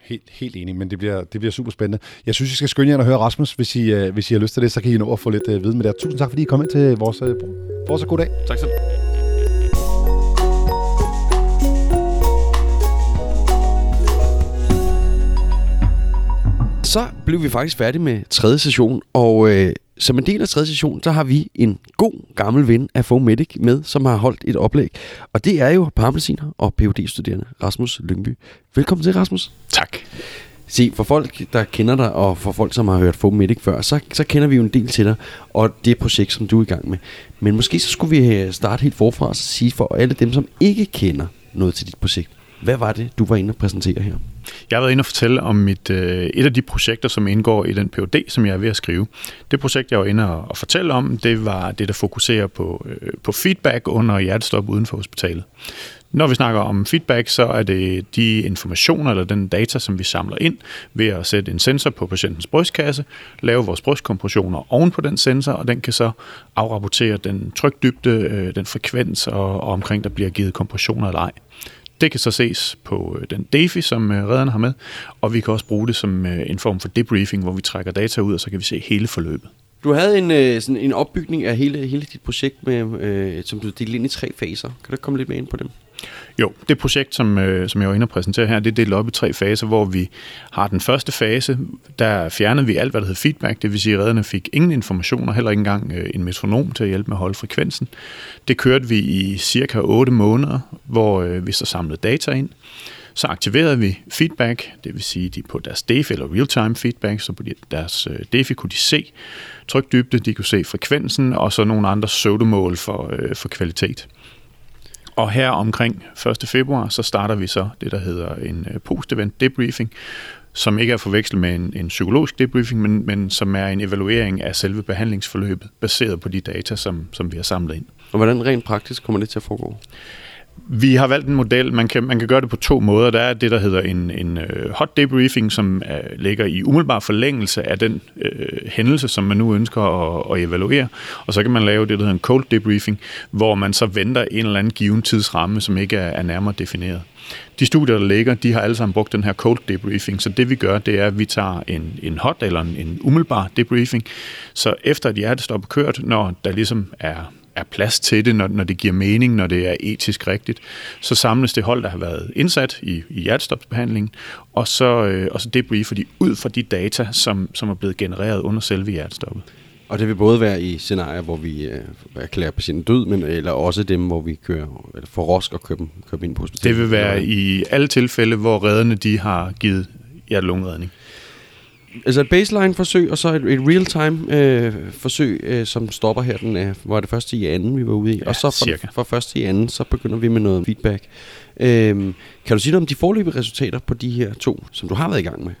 Helt, helt enig, men det bliver, det bliver super spændende. Jeg synes, I skal skynde jer at høre Rasmus. Hvis I, uh, hvis I har lyst til det, så kan I nå at få lidt uh, viden med det. Tusind tak, fordi I kom ind til vores uh, vores god dag. Tak selv. Så blev vi faktisk færdige med tredje session, og øh, som en del af tredje session, så har vi en god gammel ven af Fomedic med, som har holdt et oplæg. Og det er jo parmelsiner og phd studerende Rasmus Lyngby. Velkommen til, Rasmus. Tak. Se, for folk, der kender dig, og for folk, som har hørt Fomedic før, så, så kender vi jo en del til dig, og det projekt, som du er i gang med. Men måske så skulle vi øh, starte helt forfra og sige for alle dem, som ikke kender noget til dit projekt. Hvad var det, du var inde og præsentere her? Jeg har været inde og fortælle om mit, øh, et af de projekter, som indgår i den PhD, som jeg er ved at skrive. Det projekt, jeg var inde og, og fortælle om, det var det, der fokuserer på, øh, på feedback under hjertestop uden for hospitalet. Når vi snakker om feedback, så er det de informationer eller den data, som vi samler ind ved at sætte en sensor på patientens brystkasse, lave vores brystkompressioner oven på den sensor, og den kan så afrapportere den trykdybde, øh, den frekvens og, og omkring, der bliver givet kompressioner eller ej. Det kan så ses på øh, den DeFi, som øh, redderne har med, og vi kan også bruge det som øh, en form for debriefing, hvor vi trækker data ud, og så kan vi se hele forløbet. Du havde en, sådan en opbygning af hele, hele dit projekt, med, øh, som du delte ind i tre faser. Kan du komme lidt mere ind på dem? Jo, det projekt, som, øh, som jeg var inde og præsentere her, det er delt op i tre faser, hvor vi har den første fase, der fjernede vi alt, hvad der hed feedback, det vil sige, at redderne fik ingen informationer, heller ikke engang øh, en metronom til at hjælpe med at holde frekvensen. Det kørte vi i cirka 8 måneder, hvor øh, vi så samlede data ind. Så aktiverede vi feedback, det vil sige, de på deres DEFI eller real-time feedback, så på deres øh, DEFI kunne de se trykdybde, de kunne se frekvensen, og så nogle andre søvdemål for, øh, for kvalitet. Og her omkring 1. februar, så starter vi så det, der hedder en øh, post-event debriefing, som ikke er forvekslet med en, en psykologisk debriefing, men, men som er en evaluering af selve behandlingsforløbet, baseret på de data, som, som vi har samlet ind. Og hvordan rent praktisk kommer det til at foregå? Vi har valgt en model, man kan, man kan gøre det på to måder. Der er det, der hedder en, en øh, hot debriefing, som er, ligger i umiddelbar forlængelse af den øh, hændelse, som man nu ønsker at, at evaluere. Og så kan man lave det, der hedder en cold debriefing, hvor man så venter en eller anden given tidsramme, som ikke er, er nærmere defineret. De studier, der ligger, de har alle sammen brugt den her cold debriefing, så det vi gør, det er, at vi tager en, en hot eller en, en umiddelbar debriefing, så efter et hjertestop er kørt, når der ligesom er er plads til det, når, når det giver mening, når det er etisk rigtigt, så samles det hold, der har været indsat i, i hjertestopsbehandlingen, og så, øh, og så debriefer de ud fra de data, som, som er blevet genereret under selve hjertestoppet. Og det vil både være i scenarier, hvor vi øh, erklærer patienten død, men eller også dem, hvor vi kører eller får rosk og kører dem ind på hospitalet. Det vil være i alle tilfælde, hvor redderne de har givet hjerte altså et baseline-forsøg, og så et, et real-time-forsøg, øh, øh, som stopper her, den er, var det første i anden, vi var ude i. Ja, og så fra, fra første i anden, så begynder vi med noget feedback. Øh, kan du sige noget om de forløbige resultater på de her to, som du har været i gang med?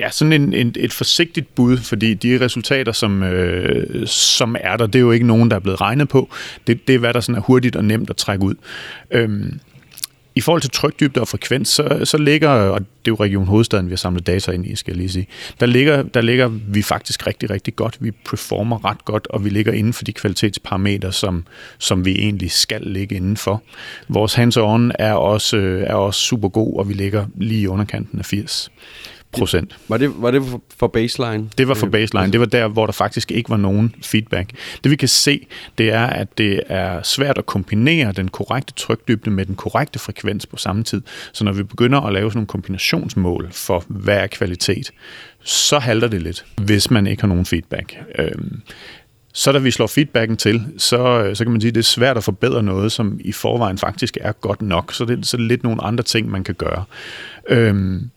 Ja, sådan en, en, et forsigtigt bud, fordi de resultater, som, øh, som er der, det er jo ikke nogen, der er blevet regnet på. Det, det er, hvad der sådan er hurtigt og nemt at trække ud. Øhm, i forhold til trykdybde og frekvens, så, så ligger, og det er jo Region Hovedstaden, vi har samlet data ind i, skal jeg lige sige, der ligger, der ligger vi faktisk rigtig, rigtig godt. Vi performer ret godt, og vi ligger inden for de kvalitetsparametre, som, som vi egentlig skal ligge inden for. Vores hands-on er også, øh, er også super god, og vi ligger lige i underkanten af 80 procent. Var det, var det for baseline? Det var for baseline. Det var der, hvor der faktisk ikke var nogen feedback. Det vi kan se, det er, at det er svært at kombinere den korrekte trykdybde med den korrekte frekvens på samme tid. Så når vi begynder at lave sådan nogle kombinationsmål for, hvad er kvalitet, så halter det lidt, hvis man ikke har nogen feedback. Øhm, så da vi slår feedbacken til, så, så kan man sige, at det er svært at forbedre noget, som i forvejen faktisk er godt nok. Så det, så er lidt nogle andre ting, man kan gøre. Øhm,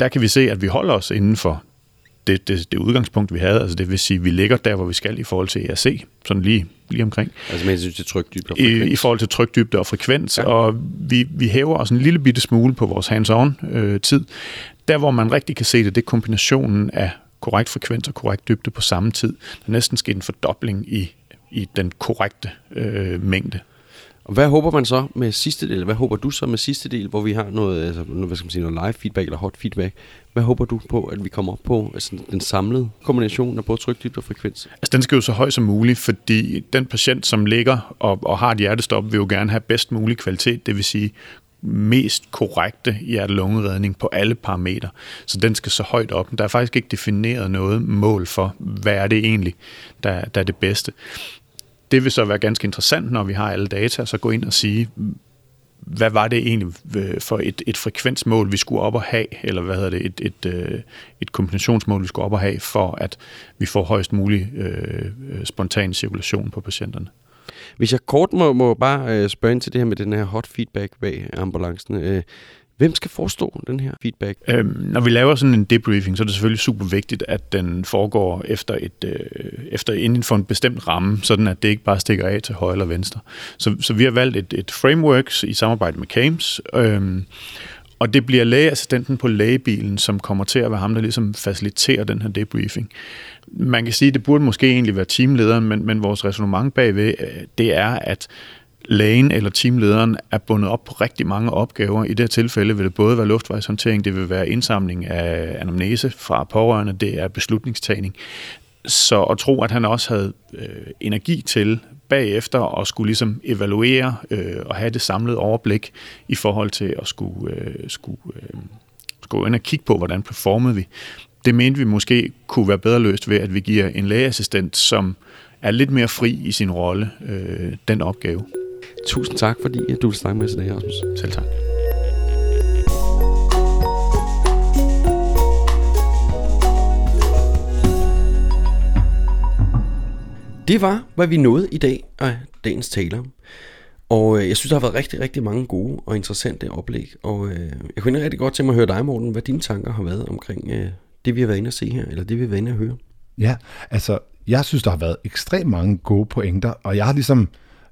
der kan vi se, at vi holder os inden for det, det, det udgangspunkt, vi havde. Altså det vil sige, at vi ligger der, hvor vi skal i forhold til ERC, sådan lige, lige omkring. Altså med hensyn til trykdybde og frekvens? I, I forhold til trykdybde og frekvens, ja. og vi, vi hæver os en lille bitte smule på vores hands-on-tid. Øh, der, hvor man rigtig kan se det, det er kombinationen af korrekt frekvens og korrekt dybde på samme tid. Der er næsten sket en fordobling i, i den korrekte øh, mængde. Og hvad håber man så med sidste del? Hvad håber du så med sidste del, hvor vi har noget, altså, hvad skal man sige, noget live feedback eller hot feedback? Hvad håber du på, at vi kommer op på altså, den samlede kombination af både trykdybt og frekvens? Altså, den skal jo så høj som muligt, fordi den patient, som ligger og, og har et hjertestop, vil jo gerne have bedst mulig kvalitet, det vil sige mest korrekte hjerte-lungeredning på alle parametre. Så den skal så højt op. Der er faktisk ikke defineret noget mål for, hvad er det egentlig, der, der er det bedste. Det vil så være ganske interessant, når vi har alle data, så gå ind og sige, hvad var det egentlig øh, for et, et frekvensmål, vi skulle op og have, eller hvad hedder det, et, et, øh, et kombinationsmål, vi skulle op og have, for at vi får højst mulig øh, spontan cirkulation på patienterne. Hvis jeg kort må, må bare øh, spørge ind til det her med den her hot feedback bag ambulancen. Øh, Hvem skal forestå den her feedback? Øhm, når vi laver sådan en debriefing, så er det selvfølgelig super vigtigt, at den foregår efter, et, øh, efter inden for en bestemt ramme, sådan at det ikke bare stikker af til højre eller venstre. Så, så vi har valgt et, et framework i samarbejde med CAMES, øhm, og det bliver lægeassistenten på lægebilen, som kommer til at være ham, der ligesom faciliterer den her debriefing. Man kan sige, at det burde måske egentlig være teamlederen, men, men vores resonemang bagved, øh, det er, at lægen eller teamlederen er bundet op på rigtig mange opgaver. I det her tilfælde vil det både være luftvejshåndtering, det vil være indsamling af anamnese fra pårørende, det er beslutningstagning. Så at tro, at han også havde øh, energi til bagefter at skulle ligesom evaluere øh, og have det samlede overblik i forhold til at skulle, øh, skulle, øh, skulle ind og kigge på, hvordan performede vi. Det mente vi måske kunne være bedre løst ved, at vi giver en lægeassistent, som er lidt mere fri i sin rolle, øh, den opgave. Tusind tak, fordi du vil snakke med os i dag, Rasmus. Selv tak. Det var, hvad vi nåede i dag af dagens taler. Og øh, jeg synes, der har været rigtig, rigtig mange gode og interessante oplæg. Og øh, jeg kunne rigtig godt tænke mig at høre dig, Morten, hvad dine tanker har været omkring øh, det, vi har været inde at se her, eller det, vi har været inde at høre. Ja, altså, jeg synes, der har været ekstremt mange gode pointer, og jeg har ligesom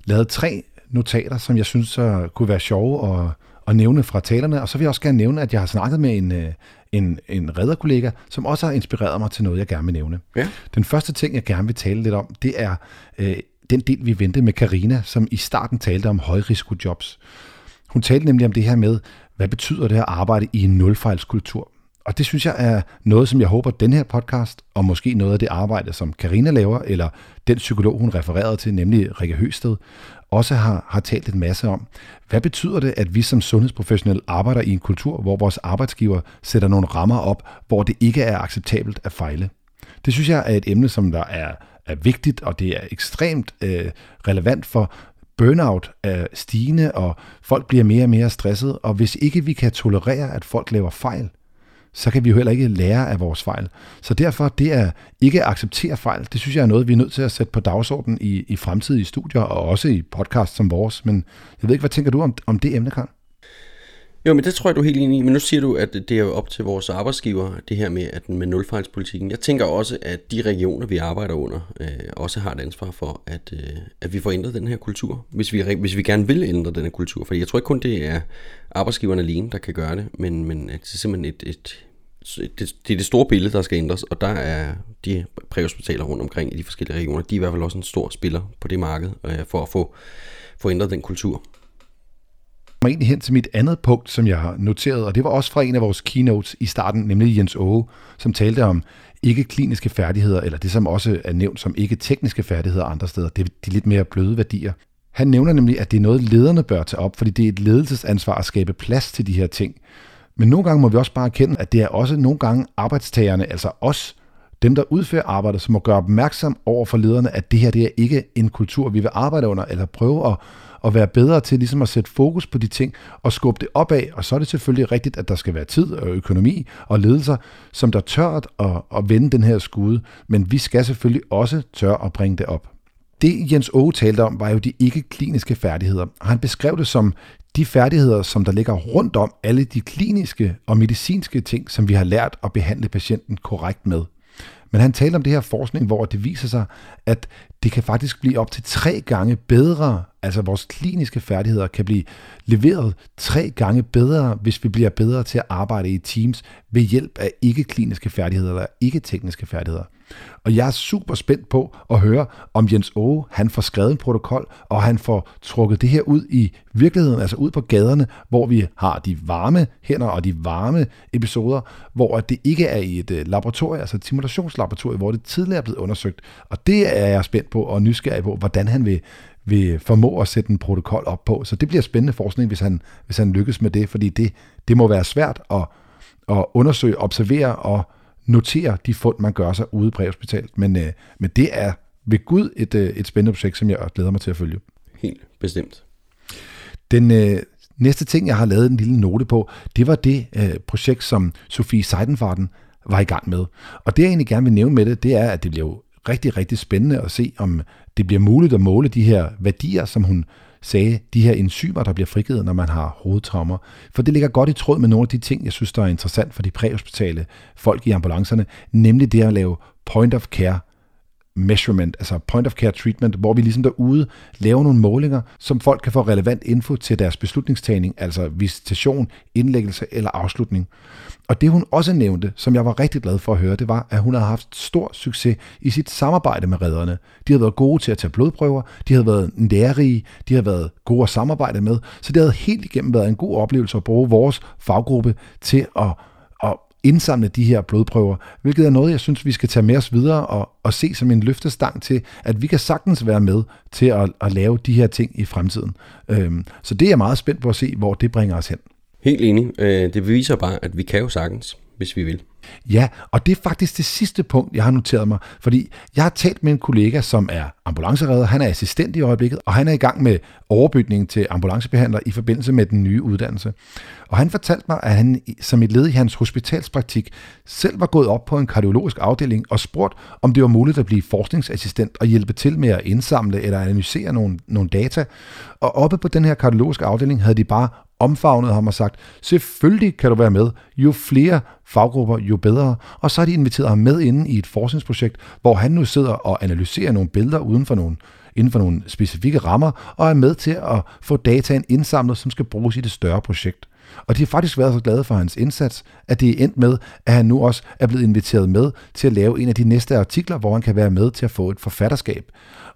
lavet tre notater, som jeg synes uh, kunne være sjove at, at nævne fra talerne. Og så vil jeg også gerne nævne, at jeg har snakket med en, uh, en, en redderkollega, som også har inspireret mig til noget, jeg gerne vil nævne. Ja. Den første ting, jeg gerne vil tale lidt om, det er uh, den del, vi ventede med Karina, som i starten talte om højrisikojobs. Hun talte nemlig om det her med, hvad betyder det at arbejde i en nulfejlskultur? Og det synes jeg er noget, som jeg håber, den her podcast, og måske noget af det arbejde, som Karina laver, eller den psykolog, hun refererede til, nemlig Rikke Høsted, også har, har talt en masse om. Hvad betyder det, at vi som sundhedsprofessionelle arbejder i en kultur, hvor vores arbejdsgiver sætter nogle rammer op, hvor det ikke er acceptabelt at fejle? Det synes jeg er et emne, som der er, er vigtigt, og det er ekstremt øh, relevant for burnout er stigende, og folk bliver mere og mere stresset, og hvis ikke vi kan tolerere, at folk laver fejl, så kan vi jo heller ikke lære af vores fejl. Så derfor, det er ikke at acceptere fejl, det synes jeg er noget, vi er nødt til at sætte på dagsordenen i, i fremtidige studier, og også i podcast som vores. Men jeg ved ikke, hvad tænker du om, om det emne, Karl? Jo, men det tror jeg, du er helt enig i. Men nu siger du, at det er jo op til vores arbejdsgiver, det her med, at med nulfejlspolitikken. Jeg tænker også, at de regioner, vi arbejder under, øh, også har et ansvar for, at, øh, at vi får ændret den her kultur. Hvis vi, hvis vi gerne vil ændre den her kultur. For jeg tror ikke kun, det er arbejdsgiverne alene, der kan gøre det, men, men at det er simpelthen et, et, det, det er det store billede, der skal ændres, og der er de præhospitaler rundt omkring i de forskellige regioner, de er i hvert fald også en stor spiller på det marked, øh, for at få, få ændret den kultur mig egentlig hen til mit andet punkt, som jeg har noteret, og det var også fra en af vores keynotes i starten, nemlig Jens Aage, som talte om ikke-kliniske færdigheder, eller det som også er nævnt som ikke-tekniske færdigheder andre steder, det er de lidt mere bløde værdier. Han nævner nemlig, at det er noget, lederne bør tage op, fordi det er et ledelsesansvar at skabe plads til de her ting. Men nogle gange må vi også bare erkende, at det er også nogle gange arbejdstagerne, altså os, dem, der udfører arbejdet, som må gøre opmærksom over for lederne, at det her det er ikke en kultur, vi vil arbejde under, eller prøve at at være bedre til ligesom at sætte fokus på de ting og skubbe det opad. Og så er det selvfølgelig rigtigt, at der skal være tid og økonomi og ledelser, som der tør at, at vende den her skude. Men vi skal selvfølgelig også tør at bringe det op. Det Jens Åge talte om, var jo de ikke-kliniske færdigheder. Han beskrev det som de færdigheder, som der ligger rundt om alle de kliniske og medicinske ting, som vi har lært at behandle patienten korrekt med. Men han talte om det her forskning, hvor det viser sig, at det kan faktisk blive op til tre gange bedre, altså vores kliniske færdigheder kan blive leveret tre gange bedre, hvis vi bliver bedre til at arbejde i teams ved hjælp af ikke-kliniske færdigheder eller ikke-tekniske færdigheder. Og jeg er super spændt på at høre, om Jens Åge, han får skrevet en protokol, og han får trukket det her ud i virkeligheden, altså ud på gaderne, hvor vi har de varme hænder og de varme episoder, hvor det ikke er i et øh, laboratorium, altså et simulationslaboratorium, hvor det tidligere er blevet undersøgt. Og det er jeg spændt på og nysgerrig på, hvordan han vil, vil formå at sætte en protokol op på. Så det bliver spændende forskning, hvis han, hvis han lykkes med det, fordi det, det må være svært at, at undersøge, observere og notere de fund, man gør sig ude på præhospitalet. Men, øh, men det er ved Gud et, øh, et spændende projekt, som jeg glæder mig til at følge. Helt bestemt. Den øh, næste ting, jeg har lavet en lille note på, det var det øh, projekt, som Sofie Seidenfarten var i gang med. Og det, jeg egentlig gerne vil nævne med det, det er, at det bliver jo rigtig, rigtig spændende at se, om det bliver muligt at måle de her værdier, som hun sagde, de her enzymer, der bliver frigivet, når man har hovedtraumer. For det ligger godt i tråd med nogle af de ting, jeg synes, der er interessant for de præhospitale folk i ambulancerne, nemlig det at lave point of care measurement, altså point of care treatment, hvor vi ligesom derude laver nogle målinger, som folk kan få relevant info til deres beslutningstagning, altså visitation, indlæggelse eller afslutning. Og det hun også nævnte, som jeg var rigtig glad for at høre, det var, at hun har haft stor succes i sit samarbejde med redderne. De har været gode til at tage blodprøver, de har været nærige, de har været gode at samarbejde med, så det havde helt igennem været en god oplevelse at bruge vores faggruppe til at indsamle de her blodprøver, hvilket er noget, jeg synes, vi skal tage med os videre og, og se som en løftestang til, at vi kan sagtens være med til at, at lave de her ting i fremtiden. Øhm, så det er jeg meget spændt på at se, hvor det bringer os hen. Helt enig. Øh, det viser bare, at vi kan jo sagtens, hvis vi vil. Ja, og det er faktisk det sidste punkt, jeg har noteret mig, fordi jeg har talt med en kollega, som er ambulanceredder, han er assistent i øjeblikket, og han er i gang med overbygningen til ambulancebehandler i forbindelse med den nye uddannelse. Og han fortalte mig, at han som et led i hans hospitalspraktik selv var gået op på en kardiologisk afdeling og spurgt, om det var muligt at blive forskningsassistent og hjælpe til med at indsamle eller analysere nogle, nogle data. Og oppe på den her kardiologiske afdeling havde de bare omfavnet ham og sagt, selvfølgelig kan du være med. Jo flere faggrupper, jo bedre. Og så har de inviteret ham med inde i et forskningsprojekt, hvor han nu sidder og analyserer nogle billeder uden for nogle, inden for nogle specifikke rammer, og er med til at få dataen indsamlet, som skal bruges i det større projekt. Og de har faktisk været så glade for hans indsats, at det er endt med, at han nu også er blevet inviteret med til at lave en af de næste artikler, hvor han kan være med til at få et forfatterskab.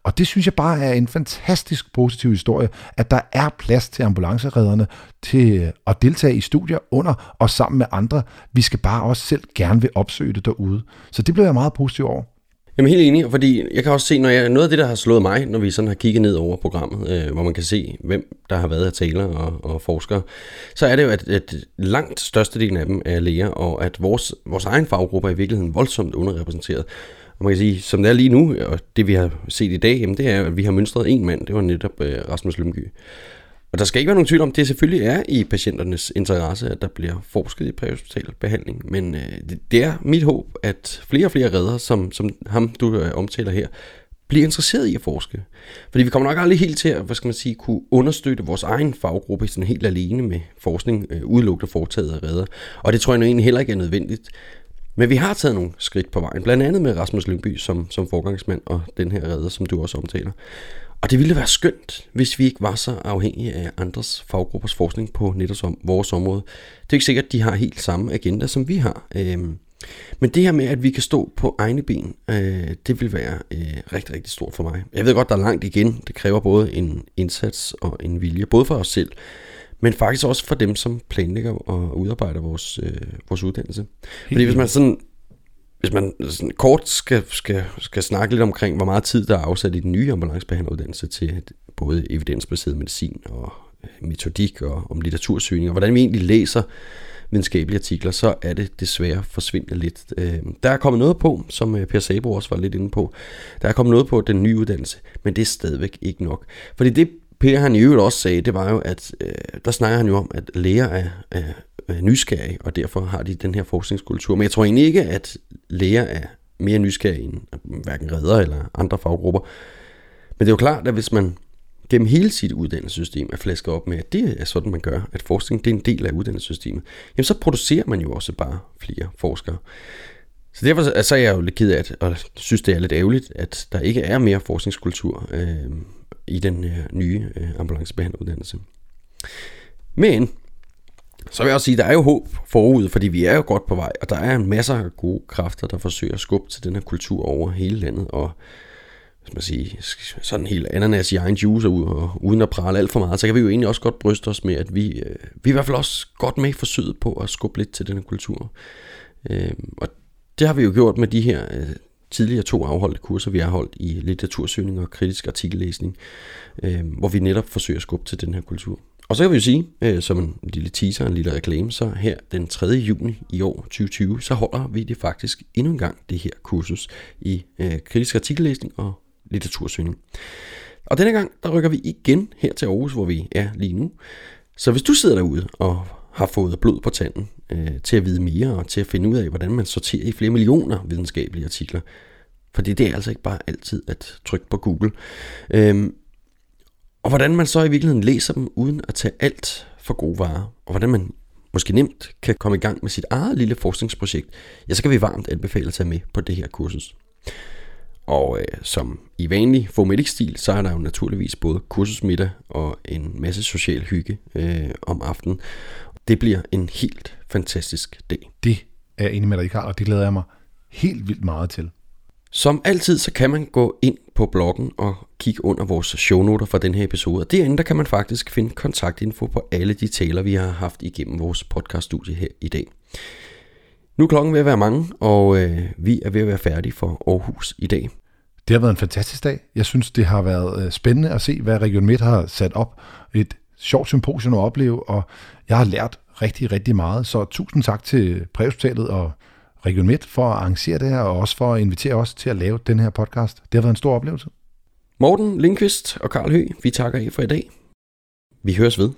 Og det synes jeg bare er en fantastisk positiv historie, at der er plads til ambulanceredderne til øh, at deltage i studier under og sammen med andre. Vi skal bare også selv gerne vil opsøge det derude. Så det bliver jeg meget positiv over. Jamen helt enig, fordi jeg kan også se, når jeg, noget af det, der har slået mig, når vi sådan har kigget ned over programmet, øh, hvor man kan se, hvem der har været af talere og, og forskere, så er det jo, at, at langt størstedelen af dem er læger, og at vores, vores egen faggruppe er i virkeligheden voldsomt underrepræsenteret. Og man kan sige, som det er lige nu, og det vi har set i dag, jamen, det er, at vi har mønstret en mand, det var netop øh, Rasmus Lømgy. Og der skal ikke være nogen tvivl om, at det selvfølgelig er i patienternes interesse, at der bliver forsket i præhospital behandling. Men øh, det, er mit håb, at flere og flere redder, som, som ham du øh, omtaler her, bliver interesseret i at forske. Fordi vi kommer nok aldrig helt til at, hvad skal man sige, kunne understøtte vores egen faggruppe sådan helt alene med forskning øh, udelukkende foretaget af redder. Og det tror jeg nu egentlig heller ikke er nødvendigt. Men vi har taget nogle skridt på vejen, blandt andet med Rasmus Lyngby som, som forgangsmand og den her redder, som du også omtaler. Og det ville være skønt, hvis vi ikke var så afhængige af andres faggruppers forskning på netop vores område. Det er ikke sikkert, at de har helt samme agenda, som vi har. Øhm, men det her med, at vi kan stå på egne ben, øh, det vil være øh, rigtig, rigtig stort for mig. Jeg ved godt, der er langt igen. Det kræver både en indsats og en vilje, både for os selv, men faktisk også for dem, som planlægger og udarbejder vores, øh, vores uddannelse. Helt Fordi hvis man sådan hvis man sådan kort skal, skal, skal snakke lidt omkring, hvor meget tid der er afsat i den nye ambulancebehandleruddannelse til både evidensbaseret medicin og øh, metodik og om litteratursøgning, og hvordan vi egentlig læser videnskabelige artikler, så er det desværre forsvindende lidt. Øh, der er kommet noget på, som øh, Per Sabo også var lidt inde på. Der er kommet noget på den nye uddannelse, men det er stadigvæk ikke nok. Fordi det Per han i øvrigt også sagde, det var jo, at øh, der snakker han jo om, at læger er, er Øh, nysgerrige, og derfor har de den her forskningskultur. Men jeg tror egentlig ikke, at læger er mere nysgerrige end øh, hverken redder eller andre faggrupper. Men det er jo klart, at hvis man gennem hele sit uddannelsessystem er flasket op med, at det er sådan, man gør, at forskning det er en del af uddannelsessystemet, jamen så producerer man jo også bare flere forskere. Så derfor så er jeg jo lidt ked af, at, og synes, det er lidt ærgerligt, at der ikke er mere forskningskultur øh, i den her nye øh, ambulancebehandleruddannelse. Men så vil jeg også sige, at der er jo håb forud, fordi vi er jo godt på vej, og der er en masse af gode kræfter, der forsøger at skubbe til den her kultur over hele landet, og hvis man siger, sådan helt ananas i egen juice, og uden at prale alt for meget, så kan vi jo egentlig også godt bryste os med, at vi, øh, vi er i hvert fald også godt med i forsøget på at skubbe lidt til den her kultur. Øhm, og det har vi jo gjort med de her øh, tidligere to afholdte kurser, vi har holdt i litteratursøgning og kritisk artikellæsning, øhm, hvor vi netop forsøger at skubbe til den her kultur. Og så kan vi jo sige, øh, som en lille teaser, en lille reklame, så her den 3. juni i år 2020, så holder vi det faktisk endnu en gang, det her kursus i øh, kritisk artikellæsning og litteratursøgning. Og denne gang, der rykker vi igen her til Aarhus, hvor vi er lige nu. Så hvis du sidder derude og har fået blod på tanden øh, til at vide mere og til at finde ud af, hvordan man sorterer i flere millioner videnskabelige artikler, for det er altså ikke bare altid at trykke på Google. øh, og hvordan man så i virkeligheden læser dem, uden at tage alt for gode varer, og hvordan man måske nemt kan komme i gang med sit eget lille forskningsprojekt, ja, så kan vi varmt anbefale at tage med på det her kursus. Og øh, som i vanlig Fomedic-stil, så er der jo naturligvis både kursusmiddag og en masse social hygge øh, om aftenen. Det bliver en helt fantastisk dag. Det er jeg enig med dig, Karl, og det glæder jeg mig helt vildt meget til. Som altid, så kan man gå ind på bloggen og kigge under vores shownoter for den her episode. Og derinde der kan man faktisk finde kontaktinfo på alle de taler, vi har haft igennem vores podcaststudie her i dag. Nu er klokken ved at være mange, og øh, vi er ved at være færdige for Aarhus i dag. Det har været en fantastisk dag. Jeg synes, det har været øh, spændende at se, hvad Region Midt har sat op. Et sjovt symposium at opleve, og jeg har lært rigtig, rigtig meget. Så tusind tak til Præhospitalet og Region Midt for at arrangere det her, og også for at invitere os til at lave den her podcast. Det har været en stor oplevelse. Morten Lindqvist og Karl Høgh, vi takker jer for i dag. Vi høres ved.